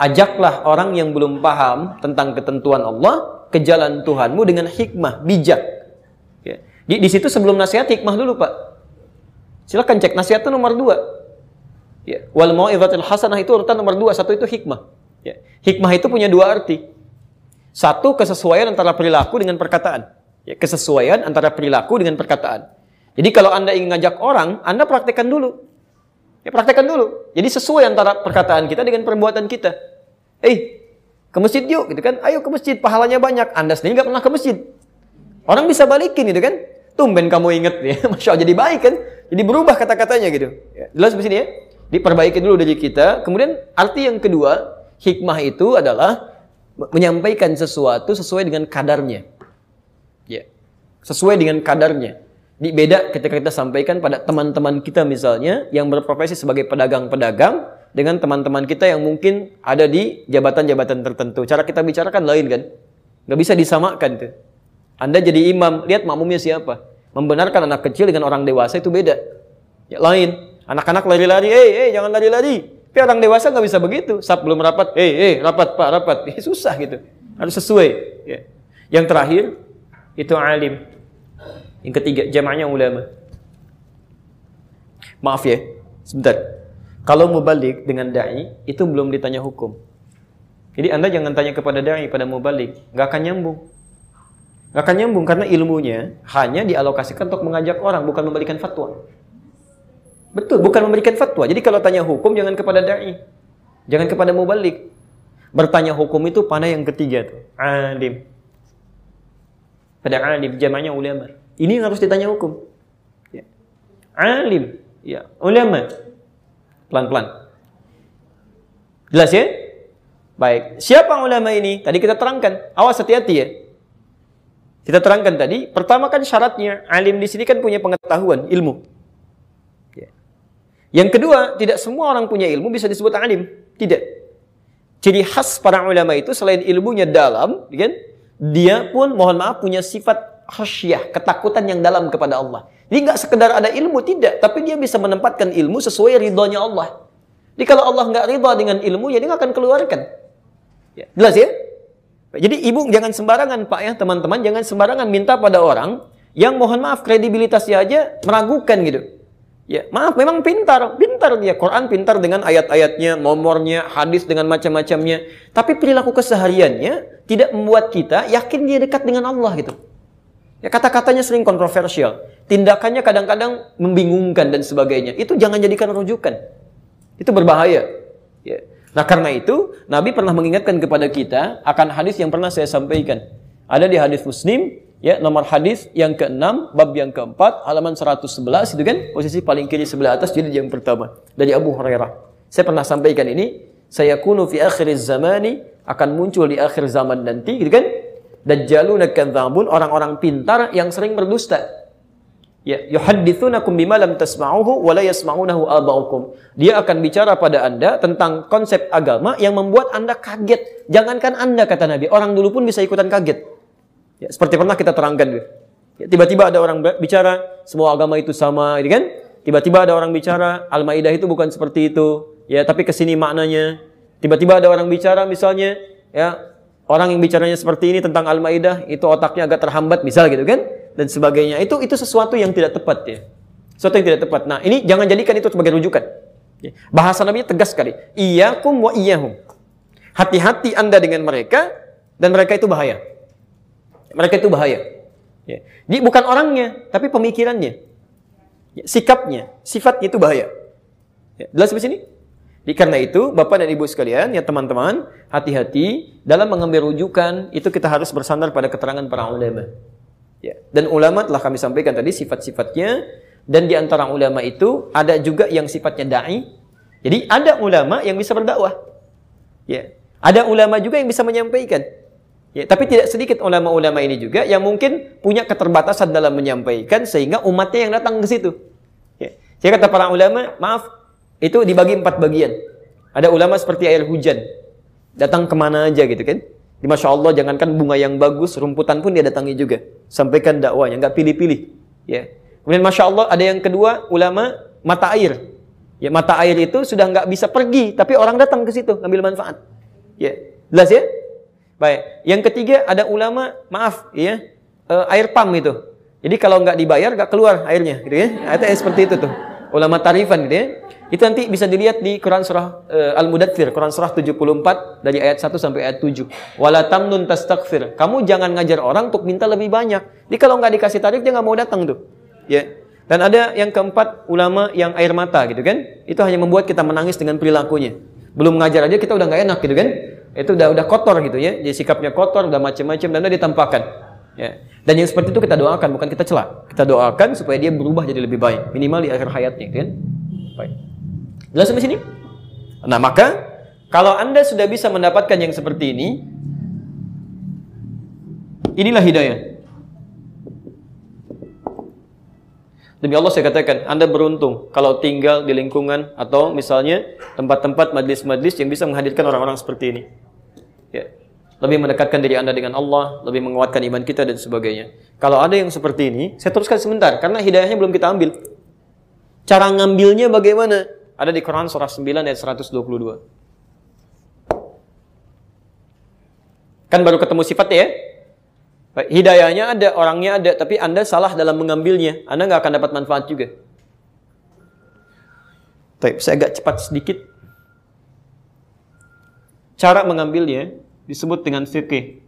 ajaklah orang yang belum paham tentang ketentuan Allah ke jalan Tuhanmu dengan hikmah, bijak. Ya. Di, di situ sebelum nasihat hikmah dulu Pak. Silakan cek nasihat nomor dua. Ya. Wal mau'izatil hasanah itu urutan nomor dua. Satu itu hikmah. Ya. Hikmah itu punya dua arti. Satu kesesuaian antara perilaku dengan perkataan. Ya, kesesuaian antara perilaku dengan perkataan. Jadi kalau Anda ingin ngajak orang, Anda praktekkan dulu. Ya praktekkan dulu. Jadi sesuai antara perkataan kita dengan perbuatan kita. Eh, ke masjid yuk, gitu kan? Ayo ke masjid, pahalanya banyak. Anda sendiri nggak pernah ke masjid. Orang bisa balikin gitu kan? Tumben kamu inget ya, masya Allah jadi baik kan? Jadi berubah kata-katanya gitu. Ya, jelas di sini ya? Diperbaiki dulu dari kita. Kemudian arti yang kedua, hikmah itu adalah menyampaikan sesuatu sesuai dengan kadarnya. Ya. Sesuai dengan kadarnya. Di beda ketika kita sampaikan pada teman-teman kita misalnya yang berprofesi sebagai pedagang-pedagang dengan teman-teman kita yang mungkin ada di jabatan-jabatan tertentu. Cara kita bicarakan lain kan? Gak bisa disamakan tuh. Anda jadi imam, lihat makmumnya siapa. Membenarkan anak kecil dengan orang dewasa itu beda. Ya, lain. Anak-anak lari-lari, eh, eh, jangan lari-lari. Tapi orang dewasa nggak bisa begitu. Saat belum rapat, eh, eh, rapat pak, rapat. Eh, susah gitu. Harus sesuai. Ya. Yang terakhir, itu alim. Yang ketiga, jamaknya ulama. Maaf ya, sebentar. Kalau mubalik dengan da'i, itu belum ditanya hukum. Jadi Anda jangan tanya kepada da'i, pada mubalik. Nggak akan nyambung. Nggak akan nyambung karena ilmunya hanya dialokasikan untuk mengajak orang, bukan memberikan fatwa. Betul, bukan memberikan fatwa. Jadi kalau tanya hukum, jangan kepada da'i. Jangan kepada mubalik. Bertanya hukum itu pada yang ketiga tuh. Alim. Pada alim, jamaknya ulama. Ini yang harus ditanya hukum. Ya. Alim, ya, ulama. Pelan-pelan. Jelas ya? Baik. Siapa ulama ini? Tadi kita terangkan. Awas hati-hati ya. Kita terangkan tadi, pertama kan syaratnya alim di sini kan punya pengetahuan, ilmu. Ya. Yang kedua, tidak semua orang punya ilmu bisa disebut alim. Tidak. Ciri khas para ulama itu selain ilmunya dalam, kan? Dia pun mohon maaf punya sifat khasyah, ketakutan yang dalam kepada Allah. Jadi nggak sekedar ada ilmu, tidak. Tapi dia bisa menempatkan ilmu sesuai ridhonya Allah. Jadi kalau Allah nggak ridha dengan ilmu, ya dia nggak akan keluarkan. Ya, jelas ya? Jadi ibu jangan sembarangan Pak ya teman-teman, jangan sembarangan minta pada orang yang mohon maaf kredibilitasnya aja meragukan gitu. Ya, maaf memang pintar, pintar dia. Quran pintar dengan ayat-ayatnya, nomornya, hadis dengan macam-macamnya. Tapi perilaku kesehariannya tidak membuat kita yakin dia dekat dengan Allah gitu. Ya kata-katanya sering kontroversial. Tindakannya kadang-kadang membingungkan dan sebagainya. Itu jangan jadikan rujukan. Itu berbahaya. Ya. Nah karena itu Nabi pernah mengingatkan kepada kita akan hadis yang pernah saya sampaikan. Ada di hadis Muslim, ya nomor hadis yang ke-6, bab yang keempat, halaman 111 itu kan posisi paling kiri sebelah atas jadi yang pertama dari Abu Hurairah. Saya pernah sampaikan ini, saya kunu fi akhir zamani akan muncul di akhir zaman nanti gitu kan Dajjaluna kadzabun, orang-orang pintar yang sering berdusta. Ya, yuhadditsunakum bima lam tasma'uhu wa la yasma'unahu aba'ukum. Dia akan bicara pada Anda tentang konsep agama yang membuat Anda kaget. Jangankan Anda kata Nabi, orang dulu pun bisa ikutan kaget. Ya, seperti pernah kita terangkan. Ya, tiba-tiba ada orang bicara semua agama itu sama, gitu kan? Tiba-tiba ada orang bicara Al-Maidah itu bukan seperti itu. Ya, tapi ke sini maknanya. Tiba-tiba ada orang bicara misalnya, ya orang yang bicaranya seperti ini tentang Al-Maidah itu otaknya agak terhambat misal gitu kan dan sebagainya. Itu itu sesuatu yang tidak tepat ya. Sesuatu yang tidak tepat. Nah, ini jangan jadikan itu sebagai rujukan. Ya. Bahasa Nabi tegas sekali. Iyyakum wa iyyahum. Hati-hati Anda dengan mereka dan mereka itu bahaya. Mereka itu bahaya. Ya. Jadi bukan orangnya, tapi pemikirannya. Ya, sikapnya, sifatnya itu bahaya. Ya. Jelas di sini? Jadi karena itu, Bapak dan Ibu sekalian, ya teman-teman, hati-hati dalam mengambil rujukan, itu kita harus bersandar pada keterangan para ulama. Ya. Dan ulama telah kami sampaikan tadi sifat-sifatnya, dan di antara ulama itu ada juga yang sifatnya da'i. Jadi ada ulama yang bisa berdakwah. Ya. Ada ulama juga yang bisa menyampaikan. Ya, tapi tidak sedikit ulama-ulama ini juga yang mungkin punya keterbatasan dalam menyampaikan sehingga umatnya yang datang ke situ. Ya. Saya kata para ulama, maaf, itu dibagi empat bagian. Ada ulama seperti air hujan. Datang ke mana aja gitu kan. Di Masya Allah jangankan bunga yang bagus, rumputan pun dia datangi juga. Sampaikan dakwanya, nggak pilih-pilih. Ya. Kemudian Masya Allah ada yang kedua ulama mata air. Ya mata air itu sudah nggak bisa pergi, tapi orang datang ke situ ngambil manfaat. Ya, jelas ya? Baik. Yang ketiga ada ulama, maaf ya, uh, air pam itu. Jadi kalau nggak dibayar nggak keluar airnya, gitu ya. Itu seperti itu tuh. ulama tarifan gitu ya. Itu nanti bisa dilihat di Quran surah uh, Al-Mudaththir, Quran surah 74 dari ayat 1 sampai ayat 7. Wala tamnun tastaghfir. Kamu jangan ngajar orang untuk minta lebih banyak. Jadi kalau nggak dikasih tarif dia nggak mau datang tuh. Ya. Dan ada yang keempat ulama yang air mata gitu kan. Itu hanya membuat kita menangis dengan perilakunya. Belum ngajar aja kita udah nggak enak gitu kan. Itu udah udah kotor gitu ya. Jadi sikapnya kotor, udah macam-macam dan udah ditampakkan. Ya. Dan yang seperti itu kita doakan, bukan kita celak. Kita doakan supaya dia berubah jadi lebih baik, minimal di akhir hayatnya, gitu kan? Baik. Jelas sampai sini? Nah, maka kalau Anda sudah bisa mendapatkan yang seperti ini, inilah hidayah. Demi Allah saya katakan, Anda beruntung kalau tinggal di lingkungan atau misalnya tempat-tempat majlis-majlis yang bisa menghadirkan orang-orang seperti ini. Ya. Lebih mendekatkan diri Anda dengan Allah, lebih menguatkan iman kita dan sebagainya. Kalau ada yang seperti ini, saya teruskan sebentar karena hidayahnya belum kita ambil. Cara ngambilnya bagaimana? Ada di Quran surah 9 ayat 122. Kan baru ketemu sifatnya ya? Hidayahnya ada, orangnya ada, tapi Anda salah dalam mengambilnya. Anda nggak akan dapat manfaat juga. Tapi saya agak cepat sedikit. Cara mengambilnya disebut dengan fikih.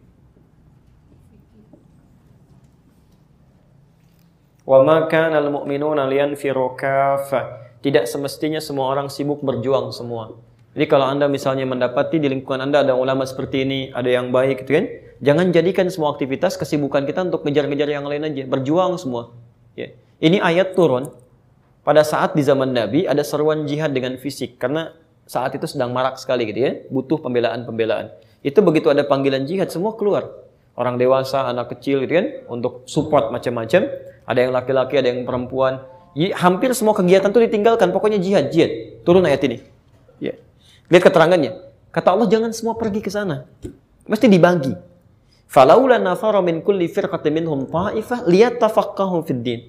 Wa ma kana al-mu'minuna liyanfiru Tidak semestinya semua orang sibuk berjuang semua. Jadi kalau Anda misalnya mendapati di lingkungan Anda ada ulama seperti ini, ada yang baik gitu kan, Jangan jadikan semua aktivitas kesibukan kita untuk ngejar-ngejar yang lain aja, berjuang semua. Ya. Ini ayat turun pada saat di zaman Nabi ada seruan jihad dengan fisik karena saat itu sedang marak sekali gitu ya, butuh pembelaan-pembelaan. Itu begitu ada panggilan jihad semua keluar. Orang dewasa, anak kecil gitu kan untuk support macam-macam. Ada yang laki-laki, ada yang perempuan. Hampir semua kegiatan itu ditinggalkan, pokoknya jihad, jihad. Turun ayat ini. Ya. Lihat keterangannya. Kata Allah jangan semua pergi ke sana. Mesti dibagi. Falaula nafara min kulli firqatin minhum ta'ifah liyatafaqahu fid din.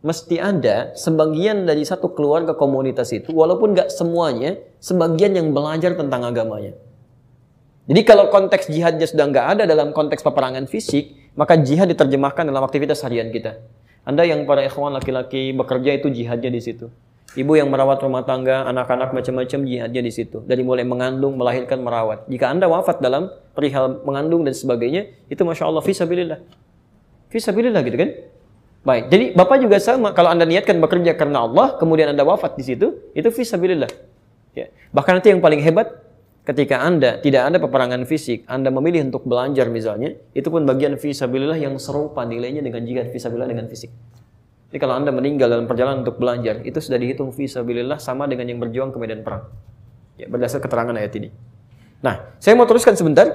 Mesti ada sebagian dari satu keluarga komunitas itu, walaupun nggak semuanya, sebagian yang belajar tentang agamanya. Jadi kalau konteks jihadnya sudah nggak ada dalam konteks peperangan fisik, maka jihad diterjemahkan dalam aktivitas harian kita. Anda yang para ikhwan laki-laki bekerja itu jihadnya di situ. Ibu yang merawat rumah tangga, anak-anak macam-macam jihadnya di situ. Dari mulai mengandung, melahirkan, merawat. Jika Anda wafat dalam perihal mengandung dan sebagainya, itu Masya Allah, visabilillah. Visabilillah gitu kan? Baik, jadi Bapak juga sama. Kalau Anda niatkan bekerja karena Allah, kemudian Anda wafat di situ, itu visabilillah. Ya. Bahkan nanti yang paling hebat, ketika Anda tidak ada peperangan fisik, Anda memilih untuk belajar misalnya, itu pun bagian visabilillah yang serupa nilainya dengan jihad visabilillah dengan fisik. Jadi kalau Anda meninggal dalam perjalanan untuk belajar, itu sudah dihitung fisabilillah sama dengan yang berjuang ke medan perang. Ya, berdasar keterangan ayat ini. Nah, saya mau teruskan sebentar.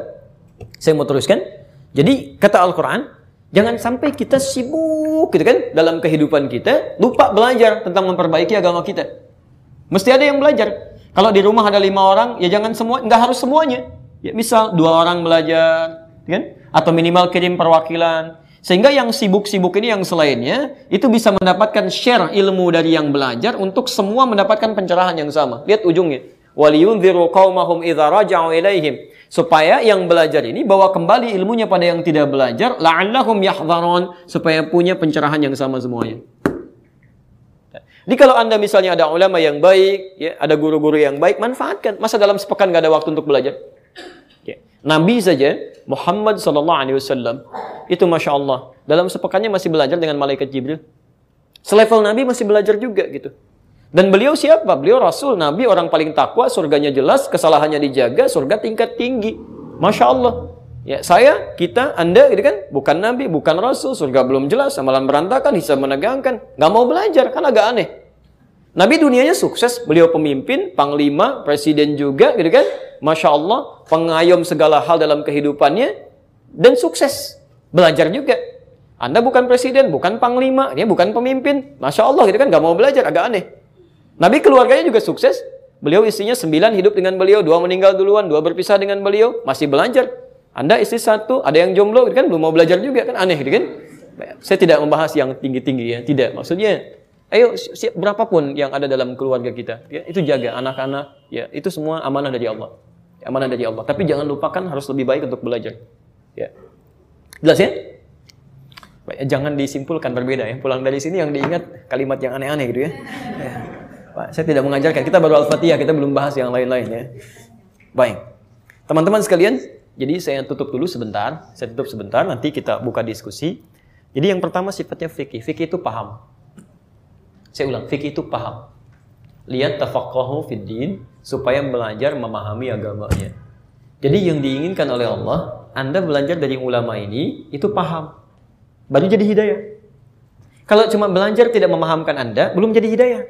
Saya mau teruskan. Jadi, kata Al-Quran, jangan sampai kita sibuk gitu kan dalam kehidupan kita, lupa belajar tentang memperbaiki agama kita. Mesti ada yang belajar. Kalau di rumah ada lima orang, ya jangan semua, nggak harus semuanya. Ya, misal dua orang belajar, kan? Atau minimal kirim perwakilan, sehingga yang sibuk-sibuk ini yang selainnya itu bisa mendapatkan share ilmu dari yang belajar untuk semua mendapatkan pencerahan yang sama. Lihat ujungnya. Waliyunziru qaumahum idza raja'u ilaihim. Supaya yang belajar ini bawa kembali ilmunya pada yang tidak belajar, la'allahum yahdharun supaya punya pencerahan yang sama semuanya. Jadi kalau Anda misalnya ada ulama yang baik, ya, ada guru-guru yang baik, manfaatkan. Masa dalam sepekan nggak ada waktu untuk belajar? Ya. Nabi saja Muhammad Sallallahu Alaihi Wasallam itu masya Allah dalam sepekannya masih belajar dengan malaikat Jibril. Selevel Nabi masih belajar juga gitu. Dan beliau siapa? Beliau Rasul, Nabi, orang paling takwa, surganya jelas, kesalahannya dijaga, surga tingkat tinggi. Masya Allah. Ya, saya, kita, Anda gitu kan, bukan Nabi, bukan Rasul, surga belum jelas, amalan berantakan, hisab menegangkan. Gak mau belajar, kan agak aneh. Nabi dunianya sukses, beliau pemimpin, panglima, presiden juga gitu kan. Masya Allah, pengayom segala hal dalam kehidupannya, dan sukses. Belajar juga. Anda bukan presiden, bukan panglima, dia bukan pemimpin. Masya Allah gitu kan, gak mau belajar, agak aneh. Nabi keluarganya juga sukses. Beliau istrinya sembilan hidup dengan beliau, dua meninggal duluan, dua berpisah dengan beliau, masih belajar. Anda istri satu, ada yang jomblo, gitu kan belum mau belajar juga kan aneh gitu kan. Saya tidak membahas yang tinggi-tinggi ya, tidak. Maksudnya Ayo siap berapapun yang ada dalam keluarga kita, ya, itu jaga anak-anak, ya itu semua amanah dari Allah, amanah dari Allah. Tapi jangan lupakan harus lebih baik untuk belajar. Ya, jelas ya? Baik, jangan disimpulkan berbeda ya. Pulang dari sini yang diingat kalimat yang aneh-aneh gitu ya. ya. Pak, saya tidak mengajarkan. Kita baru Al-Fatihah, kita belum bahas yang lain-lain ya. Baik. Teman-teman sekalian, jadi saya tutup dulu sebentar. Saya tutup sebentar, nanti kita buka diskusi. Jadi yang pertama sifatnya fikih. Fikih itu paham. Saya ulang, fikih itu paham. Lihat tafaqahu fid supaya belajar memahami agamanya. Jadi yang diinginkan oleh Allah, Anda belajar dari ulama ini itu paham. Baru jadi hidayah. Kalau cuma belajar tidak memahamkan Anda, belum jadi hidayah.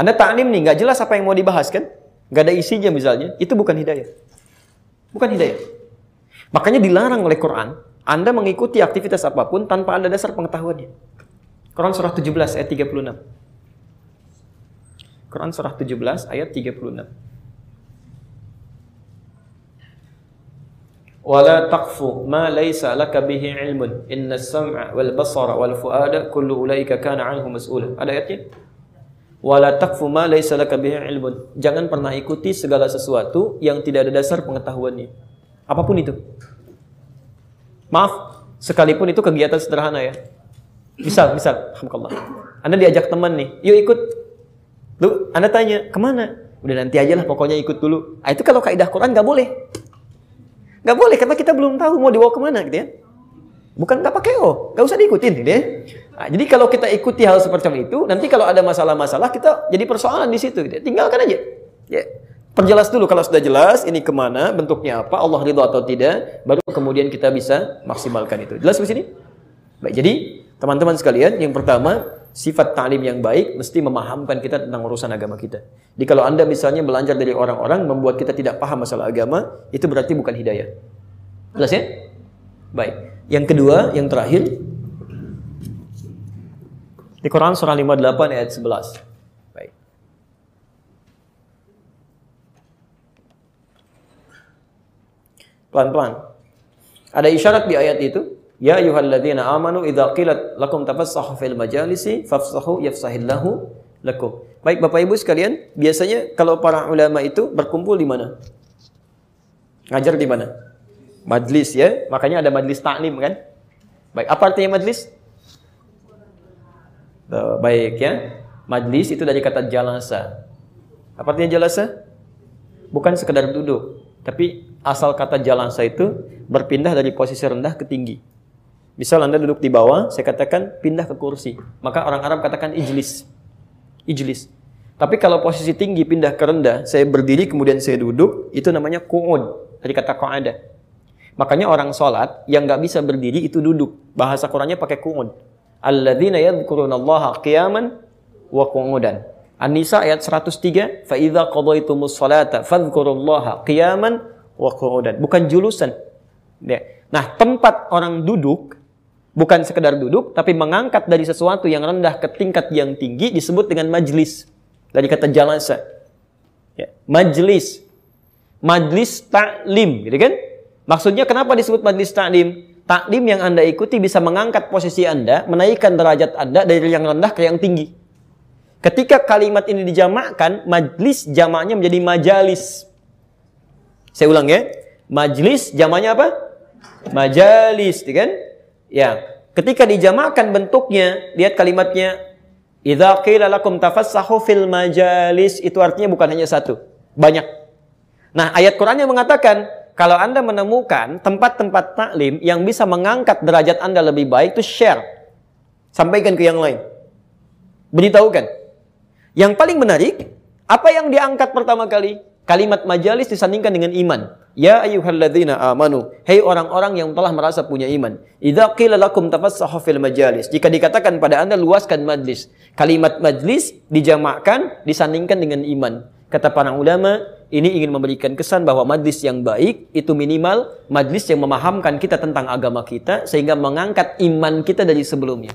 Anda taklim nih, nggak jelas apa yang mau dibahas kan? Nggak ada isinya misalnya, itu bukan hidayah. Bukan hidayah. Makanya dilarang oleh Quran, Anda mengikuti aktivitas apa pun tanpa ada dasar pengetahuannya. Quran surah 17 ayat 36. Quran surah 17 ayat 36. Wala taqfu ma laysa laka bihi ilmun inna as-sam'a wal basara wal fuada kullu ulaika kana anhu mas'ula. Ada ayatnya? Wala taqfu ma laysa. Jangan pernah ikuti segala sesuatu yang tidak ada dasar pengetahuannya. Apa pun itu. Maaf, sekalipun itu kegiatan sederhana ya. Misal, misal, alhamdulillah. Anda diajak teman nih, yuk ikut. Lu, Anda tanya, ke mana? Udah nanti aja lah, pokoknya ikut dulu. Ah, itu kalau kaidah Quran nggak boleh. Nggak boleh, karena kita belum tahu mau dibawa ke mana gitu ya. Bukan nggak pakai oh, nggak usah diikutin gitu ya. Nah, jadi kalau kita ikuti hal seperti itu, nanti kalau ada masalah-masalah kita jadi persoalan di situ, gitu. tinggalkan aja. Ya. Perjelas dulu kalau sudah jelas ini ke mana, bentuknya apa, Allah ridho atau tidak, baru kemudian kita bisa maksimalkan itu. Jelas di sini? Baik, jadi teman-teman sekalian, yang pertama sifat ta'lim yang baik mesti memahamkan kita tentang urusan agama kita. Jadi kalau anda misalnya belajar dari orang-orang membuat kita tidak paham masalah agama, itu berarti bukan hidayah. Jelas ya? Baik. Yang kedua, yang terakhir, di Quran surah 58 ayat 11. Baik. Pelan-pelan. Ada isyarat di ayat itu, ya ayyuhalladzina amanu idza qilat lakum tafassahu fil majalisi fafsahu yafsahillahu lakum. Baik Bapak Ibu sekalian, biasanya kalau para ulama itu berkumpul di mana? Ngajar di mana? Majlis ya, makanya ada majlis taklim kan? Baik, apa artinya majlis? Tuh, baik ya. Majlis itu dari kata jalasa. Apa artinya jalasa? Bukan sekedar duduk, tapi asal kata jalasa itu berpindah dari posisi rendah ke tinggi. Misal Anda duduk di bawah, saya katakan pindah ke kursi. Maka orang Arab katakan ijlis. Ijlis. Tapi kalau posisi tinggi pindah ke rendah, saya berdiri kemudian saya duduk, itu namanya qu'ud. Dari kata qa'ada. Makanya orang sholat yang nggak bisa berdiri itu duduk. Bahasa Qurannya pakai qu'ud. Alladzina yadhkurunallaha qiyaman wa qu'udan. An-Nisa ayat 103, fa idza qadaytumus salata fadhkurullaha qiyaman wa qu'udan. Bukan julusan. Ya. Nah, tempat orang duduk bukan sekedar duduk tapi mengangkat dari sesuatu yang rendah ke tingkat yang tinggi disebut dengan majlis. Dari kata jalasa. Ya, majlis. Majlis taklim, gitu kan? Maksudnya kenapa disebut majlis taklim? Taklim yang Anda ikuti bisa mengangkat posisi Anda, menaikkan derajat Anda dari yang rendah ke yang tinggi. Ketika kalimat ini dijamakkan, majlis jamaknya menjadi majalis. Saya ulang ya. Majlis jamaknya apa? Majalis, gitu kan? Ya. Ketika dijamakkan bentuknya, lihat kalimatnya Idza qila lakum tafassahu fil majalis itu artinya bukan hanya satu, banyak. Nah, ayat Qur'annya mengatakan kalau Anda menemukan tempat-tempat taklim yang bisa mengangkat derajat Anda lebih baik itu share. Sampaikan ke yang lain. Beritahukan. Yang paling menarik, apa yang diangkat pertama kali? Kalimat majalis disandingkan dengan iman. Ya ayyuhalladzina amanu. Hei orang-orang yang telah merasa punya iman. Idza qila lakum tafassahu fil majalis. Jika dikatakan pada Anda luaskan majlis. Kalimat majlis dijamakkan disandingkan dengan iman. Kata para ulama, ini ingin memberikan kesan bahwa majlis yang baik itu minimal majlis yang memahamkan kita tentang agama kita sehingga mengangkat iman kita dari sebelumnya.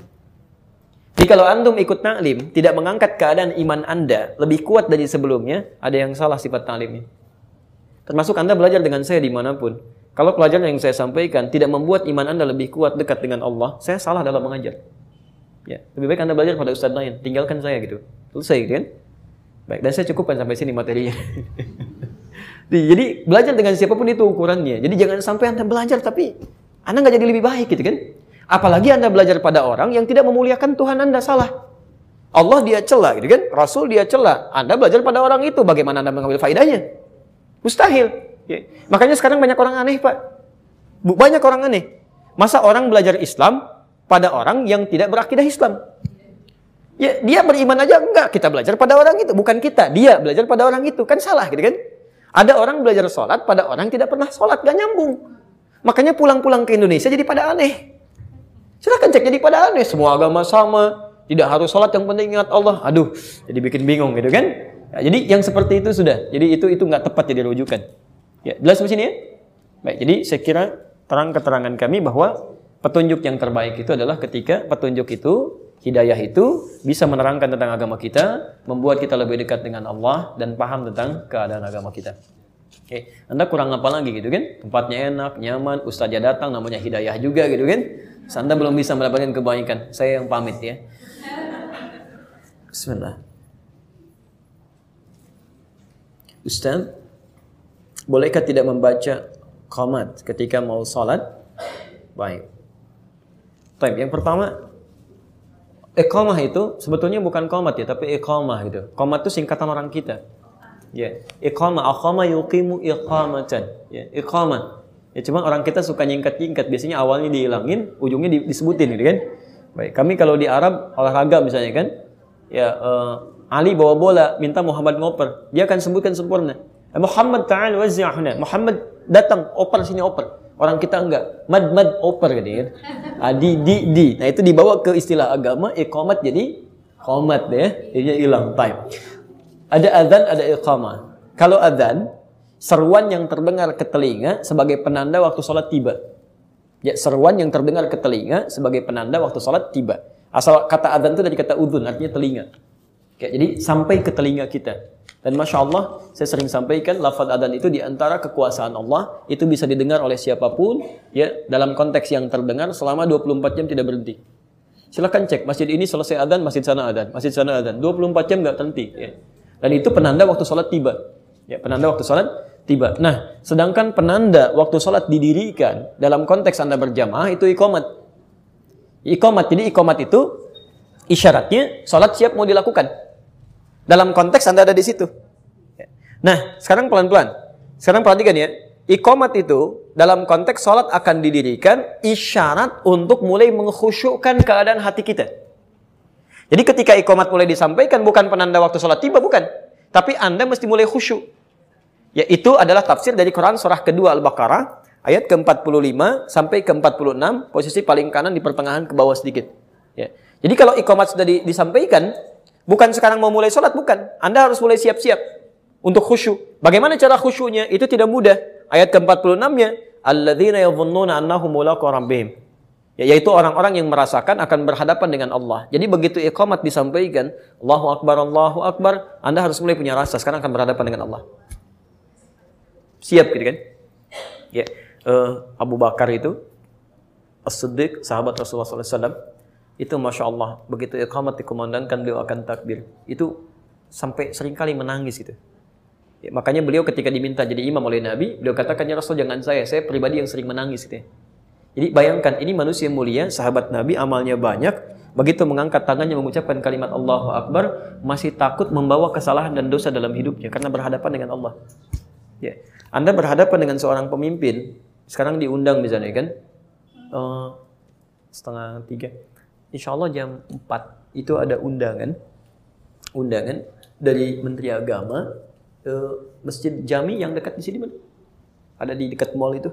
Jadi kalau antum ikut taklim tidak mengangkat keadaan iman anda lebih kuat dari sebelumnya, ada yang salah sifat taklimnya. Termasuk anda belajar dengan saya di mana pun. Kalau pelajaran yang saya sampaikan tidak membuat iman anda lebih kuat dekat dengan Allah, saya salah dalam mengajar. Ya, lebih baik anda belajar pada ustadz lain, tinggalkan saya gitu. Selesai gitu kan? Baik, dan saya cukupkan sampai sini materinya. Jadi belajar dengan siapa pun itu ukurannya. Jadi jangan sampai anda belajar tapi anda nggak jadi lebih baik gitu kan? Apalagi Anda belajar pada orang yang tidak memuliakan Tuhan Anda salah. Allah dia celah, gitu kan? Rasul dia celah. Anda belajar pada orang itu, bagaimana Anda mengambil faedahnya? Mustahil. Ya. Makanya sekarang banyak orang aneh, Pak. Banyak orang aneh. Masa orang belajar Islam pada orang yang tidak berakidah Islam? Ya, dia beriman aja enggak. Kita belajar pada orang itu, bukan kita. Dia belajar pada orang itu, kan salah, gitu kan? Ada orang belajar sholat pada orang tidak pernah sholat, gak nyambung. Makanya pulang-pulang ke Indonesia jadi pada aneh. Silahkan cek jadi pada aneh. Semua agama sama. Tidak harus sholat yang penting ingat Allah. Aduh, jadi bikin bingung gitu kan. Ya, jadi yang seperti itu sudah. Jadi itu itu nggak tepat jadi rujukan. Ya, jelas di sini ya? Baik, jadi saya kira terang keterangan kami bahwa petunjuk yang terbaik itu adalah ketika petunjuk itu hidayah itu bisa menerangkan tentang agama kita, membuat kita lebih dekat dengan Allah dan paham tentang keadaan agama kita. Oke, Anda kurang apa lagi gitu kan? Tempatnya enak, nyaman, ustaznya datang, namanya hidayah juga gitu kan? Anda belum bisa mendapatkan kebaikan. Saya yang pamit ya. Bismillah. Ustaz, bolehkah tidak membaca komat ketika mau sholat? Baik. Baik, yang pertama, Iqamah itu sebetulnya bukan komat ya, tapi iqamah gitu. Komat itu singkatan orang kita. Ya, iqamah, aqama yuqimu iqamatan. Ya. Ya cuma orang kita suka nyingkat-nyingkat, biasanya awalnya dihilangin, ujungnya disebutin gitu kan. Baik, kami kalau di Arab olahraga misalnya kan, ya uh, Ali bawa bola, minta Muhammad ngoper, dia akan sebutkan sempurna. Eh, Muhammad ta'ala wazi'ahna. Muhammad datang, oper sini oper. Orang kita enggak. Mad mad oper gitu. Ah, di di di. Nah itu dibawa ke istilah agama iqamat jadi qomat deh. Jadinya hilang time. Ada adzan, ada iqamah. Kalau adzan seruan yang terdengar ke telinga sebagai penanda waktu sholat tiba. Ya, seruan yang terdengar ke telinga sebagai penanda waktu sholat tiba. Asal kata adzan itu dari kata udhun, artinya telinga. Jadi sampai ke telinga kita. Dan Masya Allah, saya sering sampaikan, lafad adan itu di antara kekuasaan Allah, itu bisa didengar oleh siapa pun, ya dalam konteks yang terdengar selama 24 jam tidak berhenti. Silahkan cek, masjid ini selesai adan, masjid sana adan, masjid sana adan. 24 jam nggak terhenti. Ya. Dan itu penanda waktu sholat tiba. Ya, penanda waktu sholat tiba. Nah, sedangkan penanda waktu sholat didirikan dalam konteks Anda berjamaah itu ikomat. Ikomat, jadi ikomat itu isyaratnya sholat siap mau dilakukan. Dalam konteks Anda ada di situ. Nah, sekarang pelan-pelan. Sekarang perhatikan ya. Ikomat itu dalam konteks sholat akan didirikan isyarat untuk mulai mengkhusyukkan keadaan hati kita. Jadi ketika ikomat mulai disampaikan bukan penanda waktu sholat tiba, bukan. Tapi Anda mesti mulai khusyuk. Yaitu adalah tafsir dari Quran surah kedua Al-Baqarah ayat ke-45 sampai ke-46 posisi paling kanan di pertengahan ke bawah sedikit. Ya. Jadi kalau ikomat sudah di, disampaikan, Bukan sekarang mau mulai sholat, bukan. Anda harus mulai siap-siap untuk khusyuk. Bagaimana cara khusyuknya? Itu tidak mudah. Ayat ke-46-nya, alladzina yadhunnuna annahum rabbihim. Ya, yaitu orang-orang yang merasakan akan berhadapan dengan Allah. Jadi begitu iqamat disampaikan, Allahu Akbar, Allahu Akbar, Anda harus mulai punya rasa sekarang akan berhadapan dengan Allah. Siap gitu kan? Ya, uh, Abu Bakar itu As-Siddiq, sahabat Rasulullah SAW, itu masya Allah begitu iqamat dikumandangkan beliau akan takbir. Itu sampai sering kali menangis gitu. Ya, makanya beliau ketika diminta jadi imam oleh Nabi beliau katakan ya Rasul jangan saya saya pribadi yang sering menangis gitu ya. jadi bayangkan ini manusia mulia sahabat Nabi amalnya banyak begitu mengangkat tangannya mengucapkan kalimat Allahu Akbar masih takut membawa kesalahan dan dosa dalam hidupnya karena berhadapan dengan Allah. Ya Anda berhadapan dengan seorang pemimpin sekarang diundang misalnya kan uh, setengah tiga insya Allah jam 4 itu ada undangan undangan dari Menteri Agama ke Masjid Jami yang dekat di sini mana? Ada di dekat mall itu.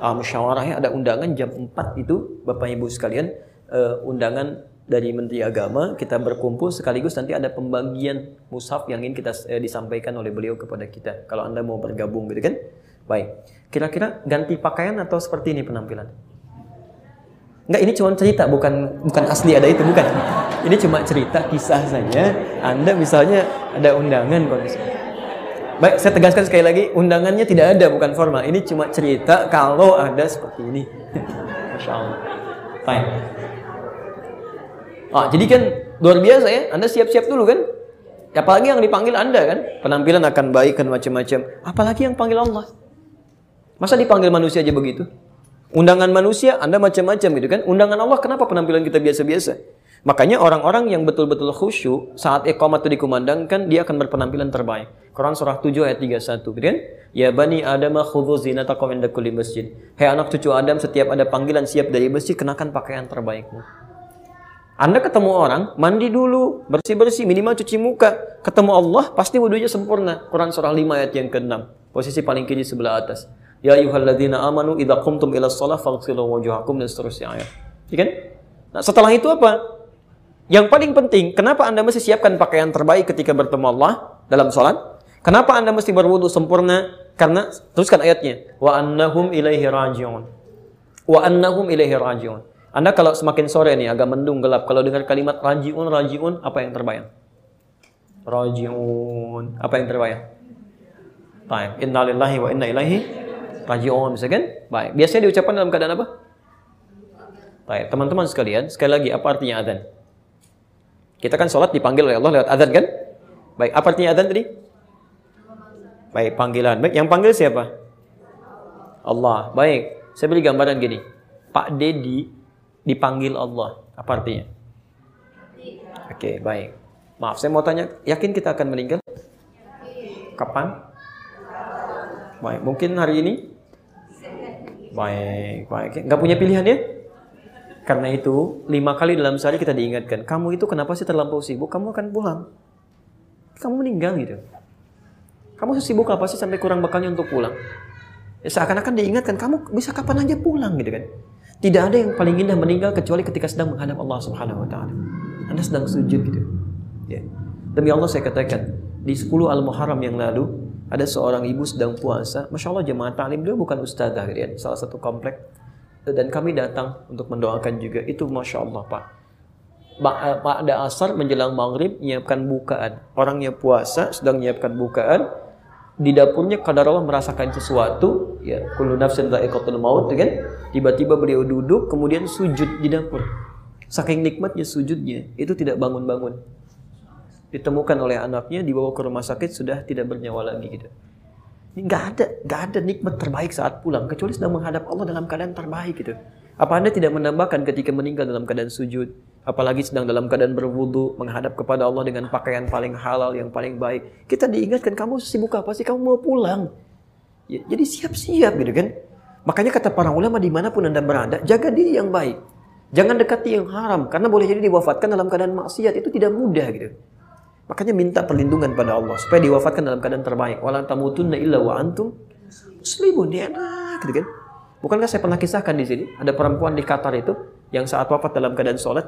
Ah, musyawarahnya ada undangan jam 4 itu Bapak Ibu sekalian uh, undangan dari Menteri Agama kita berkumpul sekaligus nanti ada pembagian mushaf yang ingin kita uh, disampaikan oleh beliau kepada kita. Kalau Anda mau bergabung gitu kan? Baik. Kira-kira ganti pakaian atau seperti ini penampilan? Enggak, ini cuma cerita, bukan bukan asli ada itu, bukan. Ini cuma cerita kisah saja. Anda misalnya ada undangan kondisi. Baik, saya tegaskan sekali lagi, undangannya tidak ada, bukan formal. Ini cuma cerita kalau ada seperti ini. Masya Allah. Fine. Ah, jadi kan luar biasa ya, Anda siap-siap dulu kan? Apalagi yang dipanggil Anda kan, penampilan akan baik kan macam-macam. Apalagi yang panggil Allah. Masa dipanggil manusia aja begitu? Undangan manusia Anda macam-macam gitu kan. Undangan Allah kenapa penampilan kita biasa-biasa? Makanya orang-orang yang betul-betul khusyuk saat iqamat itu dikumandangkan dia akan berpenampilan terbaik. Quran surah 7 ayat 31 gitu kan? Ya bani Adam khudhu zinatakum inda kulli masjid. Hai anak cucu Adam setiap ada panggilan siap dari masjid kenakan pakaian terbaikmu. Anda ketemu orang, mandi dulu, bersih-bersih, minimal cuci muka. Ketemu Allah, pasti wudhunya sempurna. Quran surah 5 ayat yang ke-6. Posisi paling kiri sebelah atas. Ya ayyuhalladzina amanu idza qumtum ila shalah faghsilu wujuhakum dan seterusnya ayat. Ya kan? Nah, setelah itu apa? Yang paling penting, kenapa Anda mesti siapkan pakaian terbaik ketika bertemu Allah dalam sholat? Kenapa Anda mesti berwudu sempurna? Karena, teruskan ayatnya. Wa annahum ilaihi raji'un. Wa annahum ilaihi raji'un. Anda kalau semakin sore nih, agak mendung, gelap. Kalau dengar kalimat raji'un, raji'un, apa yang terbayang? Raji'un. Apa yang terbayang? Baik. Inna lillahi wa inna ilaihi raji'un. Bisa kan? Baik. Biasanya diucapkan dalam keadaan apa? Baik. Teman-teman sekalian, sekali lagi, apa artinya adzan? Kita kan sholat dipanggil oleh Allah lewat adzan kan? Baik, apa artinya adzan tadi? Baik, panggilan. Baik, yang panggil siapa? Allah. Baik, saya beri gambaran gini. Pak Dedi dipanggil Allah. Apa artinya? Oke, baik. Maaf, saya mau tanya, yakin kita akan meninggal? Kapan? Baik, mungkin hari ini? Baik, baik. Nggak punya pilihan ya? Karena itu, lima kali dalam sehari kita diingatkan, kamu itu kenapa sih terlampau sibuk? Kamu akan pulang. Kamu meninggal gitu. Kamu sibuk apa sih sampai kurang bekalnya untuk pulang? Ya, seakan-akan diingatkan, kamu bisa kapan aja pulang gitu kan. Tidak ada yang paling indah meninggal kecuali ketika sedang menghadap Allah Subhanahu wa taala. Anda sedang sujud gitu. Ya. Demi Allah saya katakan, di 10 Al-Muharram yang lalu ada seorang ibu sedang puasa. Masya Allah jemaah ta'lim dia bukan ustazah gitu ya. Salah satu komplek. Dan kami datang untuk mendoakan juga. Itu masya Allah pak. Pak ada asar menjelang maghrib menyiapkan bukaan. Orangnya puasa sedang menyiapkan bukaan. Di dapurnya kadar Allah merasakan sesuatu. Ya kullu nafsin dha'iqatul maut kan? Tiba-tiba beliau duduk kemudian sujud di dapur. Saking nikmatnya sujudnya itu tidak bangun-bangun ditemukan oleh anaknya dibawa ke rumah sakit sudah tidak bernyawa lagi gitu Nggak ada, nggak ada nikmat terbaik saat pulang kecuali sedang menghadap Allah dalam keadaan terbaik gitu. Apa anda tidak menambahkan ketika meninggal dalam keadaan sujud, apalagi sedang dalam keadaan berwudu menghadap kepada Allah dengan pakaian paling halal yang paling baik. Kita diingatkan kamu sibuk apa sih? Kamu mau pulang. Ya, jadi siap-siap gitu kan. Makanya kata para ulama di mana pun anda berada, jaga diri yang baik. Jangan dekati yang haram karena boleh jadi diwafatkan dalam keadaan maksiat itu tidak mudah gitu. Makanya minta perlindungan pada Allah supaya diwafatkan dalam keadaan terbaik. Wala tamutunna illa wa antum muslimun. Dia enak gitu kan. Bukankah saya pernah kisahkan di sini ada perempuan di Qatar itu yang saat wafat dalam keadaan sholat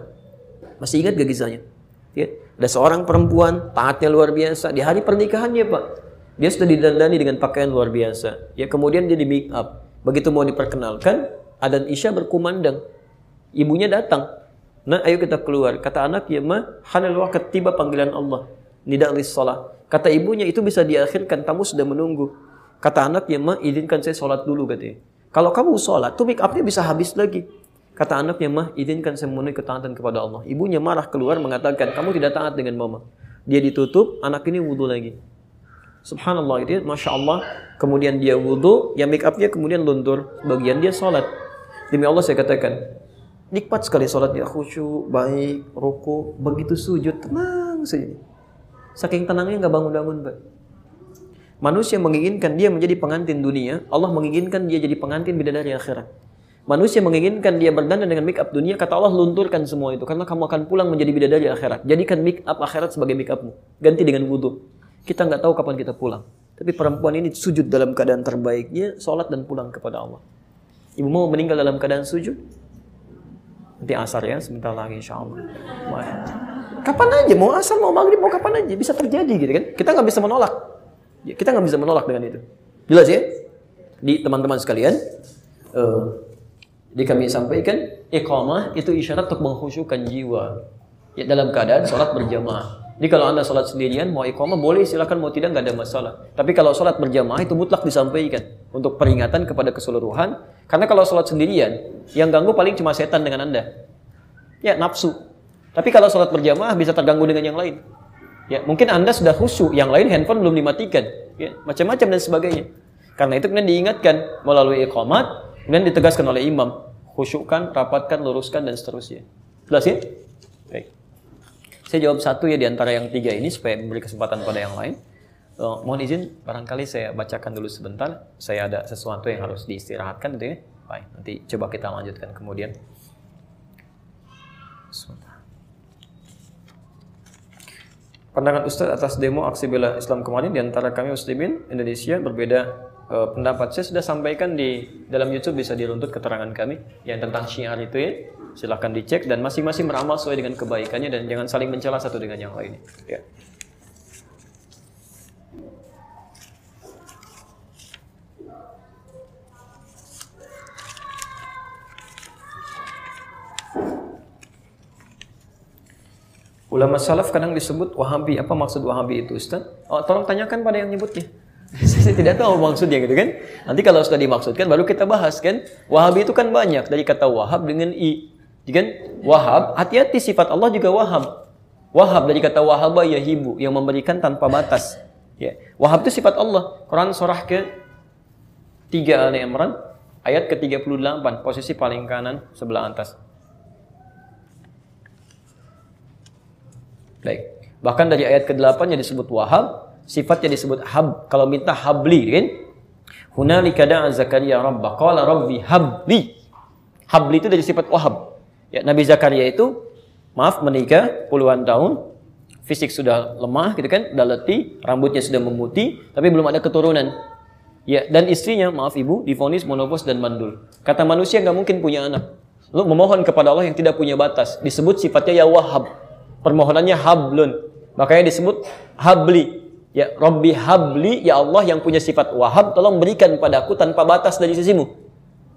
masih ingat gak kisahnya? Ya, ada seorang perempuan taatnya luar biasa di hari pernikahannya pak dia sudah didandani dengan pakaian luar biasa ya kemudian dia di make up begitu mau diperkenalkan adan isya berkumandang ibunya datang Nah, ayo kita keluar. Kata anak ya ma, hanal waqt tiba panggilan Allah. Nida salah. Kata ibunya itu bisa diakhirkan, kamu sudah menunggu. Kata anak ya ma, izinkan saya sholat dulu katanya. Kalau kamu sholat, tuh make upnya bisa habis lagi. Kata anaknya mah, izinkan saya memenuhi ketaatan kepada Allah. Ibunya marah keluar mengatakan, kamu tidak taat dengan mama. Dia ditutup, anak ini wudhu lagi. Subhanallah itu, ya, masya Allah. Kemudian dia wudhu, ya make upnya kemudian luntur. Bagian dia sholat. Demi Allah saya katakan, Nikmat sekali sholatnya khusyuk, baik, ruku, begitu sujud tenang saja. Saking tenangnya nggak bangun-bangun, Pak. Manusia menginginkan dia menjadi pengantin dunia, Allah menginginkan dia jadi pengantin bidadari akhirat. Manusia menginginkan dia berdandan dengan make up dunia, kata Allah lunturkan semua itu karena kamu akan pulang menjadi bidadari akhirat. Jadikan make up akhirat sebagai make upmu. Ganti dengan wudhu. Kita nggak tahu kapan kita pulang. Tapi perempuan ini sujud dalam keadaan terbaiknya, sholat dan pulang kepada Allah. Ibu mau meninggal dalam keadaan sujud? Nanti asar ya, sebentar lagi insya Allah. Kapan aja, mau asar, mau maghrib, mau kapan aja. Bisa terjadi gitu kan. Kita nggak bisa menolak. Kita nggak bisa menolak dengan itu. Jelas ya? Di teman-teman sekalian, uh, jadi kami sampaikan, iqamah itu isyarat untuk mengkhusyukkan jiwa. Ya, dalam keadaan sholat berjamaah. Jadi kalau anda sholat sendirian, mau iqamah boleh silakan, mau tidak nggak ada masalah. Tapi kalau sholat berjamaah itu mutlak disampaikan untuk peringatan kepada keseluruhan. Karena kalau sholat sendirian, yang ganggu paling cuma setan dengan anda. Ya nafsu. Tapi kalau sholat berjamaah bisa terganggu dengan yang lain. Ya mungkin anda sudah khusyuk, yang lain handphone belum dimatikan. Ya macam-macam dan sebagainya. Karena itu kemudian diingatkan melalui iqamat, kemudian ditegaskan oleh imam, khusyukkan, rapatkan, luruskan dan seterusnya. Jelas ya? Baik. Saya jawab satu ya di antara yang tiga ini supaya memberi kesempatan pada yang lain. Uh, mohon izin, barangkali saya bacakan dulu sebentar. Saya ada sesuatu yang harus diistirahatkan gitu ya. Baik, nanti coba kita lanjutkan kemudian. Sebentar. Pandangan Ustaz atas demo aksi bela Islam kemarin di antara kami muslimin Indonesia berbeda uh, pendapat. Saya sudah sampaikan di dalam YouTube bisa diruntut keterangan kami yang tentang syiar itu ya. Silahkan dicek dan masing-masing meramal sesuai dengan kebaikannya dan jangan saling mencela satu dengan yang lain. Ya. Ulama salaf kadang disebut Wahabi. Apa maksud Wahabi itu, Ustaz? Oh, tolong tanyakan pada yang nyebutnya. Saya tidak tahu maksudnya gitu kan. Nanti kalau sudah dimaksudkan baru kita bahas kan. Wahabi itu kan banyak dari kata Wahab dengan i. Ya kan? Wahab, hati-hati sifat Allah juga Wahab. Wahab dari kata Wahaba yahibu yang memberikan tanpa batas. Ya. Wahab itu sifat Allah. Quran surah ke 3 Ali Imran ayat ke-38 posisi paling kanan sebelah atas. Baik. Bahkan dari ayat ke-8 yang disebut wahab, sifatnya disebut hab. Kalau minta habli kan? Hunalika da'a Zakaria rabba qala rabbi habli. Habli itu dari sifat wahab. Ya, Nabi Zakaria itu maaf menikah puluhan tahun, fisik sudah lemah gitu kan, sudah letih, rambutnya sudah memutih, tapi belum ada keturunan. Ya, dan istrinya, maaf ibu, difonis monopos dan mandul. Kata manusia nggak mungkin punya anak. Lalu memohon kepada Allah yang tidak punya batas. Disebut sifatnya ya wahab permohonannya hablun. Makanya disebut habli. Ya, Rabbi habli, ya Allah yang punya sifat wahab, tolong berikan padaku tanpa batas dari sisimu.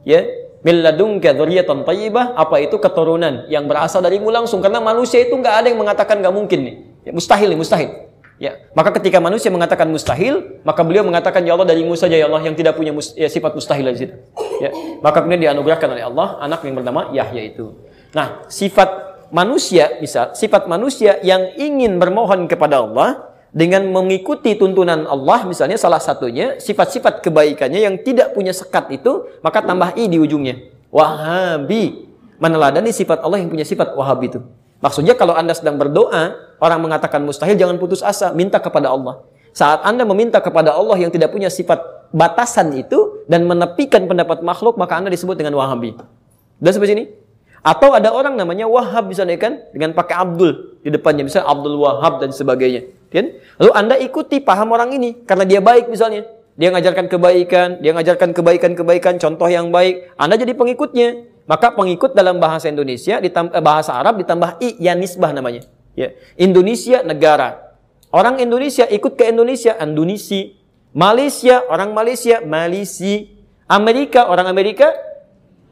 Ya, min ladunka thayyibah, apa itu keturunan yang berasal darimu langsung karena manusia itu nggak ada yang mengatakan nggak mungkin nih. Ya, mustahil nih, mustahil. Ya, maka ketika manusia mengatakan mustahil, maka beliau mengatakan ya Allah darimu saja ya Allah yang tidak punya mus ya, sifat mustahil situ. Ya, maka kemudian dianugerahkan oleh Allah anak yang bernama Yahya itu. Nah, sifat manusia, misal sifat manusia yang ingin bermohon kepada Allah dengan mengikuti tuntunan Allah, misalnya salah satunya sifat-sifat kebaikannya yang tidak punya sekat itu, maka tambah i di ujungnya. Wahabi. Meneladani sifat Allah yang punya sifat wahabi itu. Maksudnya kalau Anda sedang berdoa, orang mengatakan mustahil, jangan putus asa, minta kepada Allah. Saat Anda meminta kepada Allah yang tidak punya sifat batasan itu dan menepikan pendapat makhluk, maka Anda disebut dengan wahabi. Dan sampai sini? Atau ada orang namanya Wahab misalnya kan dengan pakai Abdul di depannya misalnya Abdul Wahab dan sebagainya. Kan? Lalu Anda ikuti paham orang ini karena dia baik misalnya. Dia ngajarkan kebaikan, dia ngajarkan kebaikan-kebaikan, contoh yang baik. Anda jadi pengikutnya. Maka pengikut dalam bahasa Indonesia eh, bahasa Arab ditambah i ya nisbah namanya. Ya. Indonesia negara. Orang Indonesia ikut ke Indonesia, Indonesia. Malaysia, orang Malaysia, Malaysia. Amerika, orang Amerika,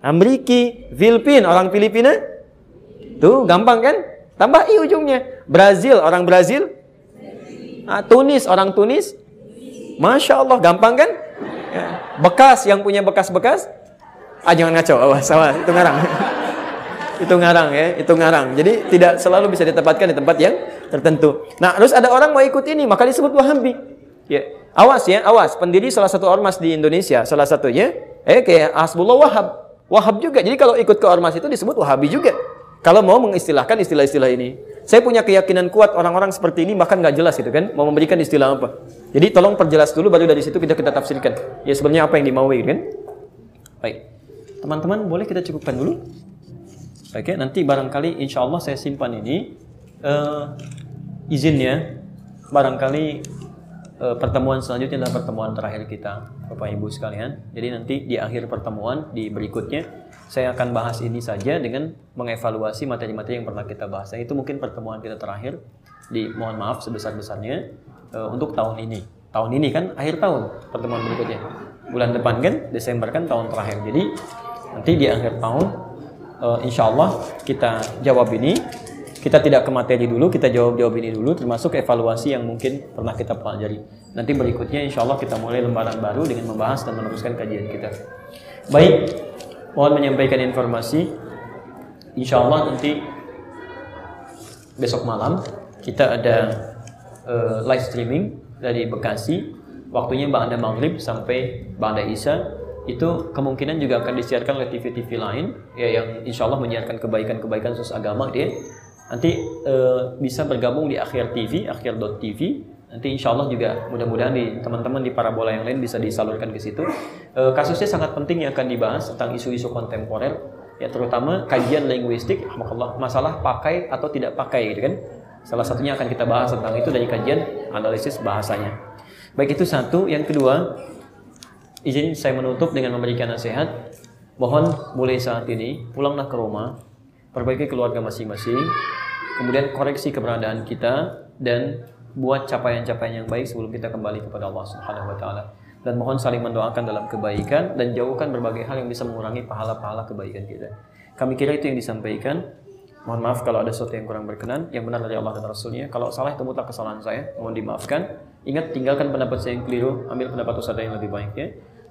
Ameriki, Filipin, orang Filipina. Tuh, gampang kan? Tambah i ujungnya. Brazil, orang Brazil. Ah, Tunis, orang Tunis. Masya Allah, gampang kan? Bekas, yang punya bekas-bekas. Ah, jangan ngaco. Awas, awas. Itu ngarang. itu ngarang ya, itu ngarang. Jadi tidak selalu bisa ditempatkan di tempat yang tertentu. Nah, terus ada orang mau ikut ini, maka disebut Wahabi. Ya. Awas ya, awas. Pendiri salah satu ormas di Indonesia, salah satunya, eh kayak Hasbullah Wahab. Wahab juga. Jadi kalau ikut ke ormas itu disebut Wahabi juga. Kalau mau mengistilahkan istilah-istilah ini. Saya punya keyakinan kuat orang-orang seperti ini bahkan nggak jelas itu kan mau memberikan istilah apa. Jadi tolong perjelas dulu baru dari situ kita kita tafsirkan. Ya sebenarnya apa yang dimaui kan? Baik. Teman-teman boleh kita cukupkan dulu. Baik ya, nanti barangkali insya Allah saya simpan ini uh, izinnya barangkali uh, pertemuan selanjutnya adalah pertemuan terakhir kita, Bapak Ibu sekalian. Jadi nanti di akhir pertemuan di berikutnya saya akan bahas ini saja dengan mengevaluasi materi-materi yang pernah kita bahas. Dan itu mungkin pertemuan kita terakhir. Di mohon maaf sebesar-besarnya uh, untuk tahun ini. Tahun ini kan akhir tahun pertemuan berikutnya. Bulan depan kan Desember kan tahun terakhir. Jadi nanti di akhir tahun uh, insya Allah kita jawab ini kita tidak ke materi dulu, kita jawab-jawab ini dulu, termasuk evaluasi yang mungkin pernah kita pelajari. Nanti berikutnya insya Allah kita mulai lembaran baru dengan membahas dan meneruskan kajian kita. Baik, mohon menyampaikan informasi. Insya Allah nanti besok malam kita ada uh, live streaming dari Bekasi. Waktunya Ba'da Maghrib sampai Ba'da Isya itu kemungkinan juga akan disiarkan oleh TV-TV lain ya yang insya Allah menyiarkan kebaikan-kebaikan sus agama dia nanti uh, bisa bergabung di akhir TV, akhir.tv. Nanti insya Allah juga mudah-mudahan di teman-teman di parabola yang lain bisa disalurkan ke situ. Uh, kasusnya sangat penting yang akan dibahas tentang isu-isu kontemporer, ya terutama kajian linguistik, masalah pakai atau tidak pakai, gitu kan? Salah satunya akan kita bahas tentang itu dari kajian analisis bahasanya. Baik itu satu. Yang kedua, izin saya menutup dengan memberikan nasihat. Mohon mulai saat ini pulanglah ke rumah, perbaiki keluarga masing-masing, kemudian koreksi keberadaan kita dan buat capaian-capaian yang baik sebelum kita kembali kepada Allah Subhanahu wa taala. Dan mohon saling mendoakan dalam kebaikan dan jauhkan berbagai hal yang bisa mengurangi pahala-pahala kebaikan kita. Kami kira itu yang disampaikan. Mohon maaf kalau ada sesuatu yang kurang berkenan, yang benar dari Allah dan Rasulnya. Kalau salah itu mutlak kesalahan saya, mohon dimaafkan. Ingat, tinggalkan pendapat saya yang keliru, ambil pendapat ustaz yang lebih baik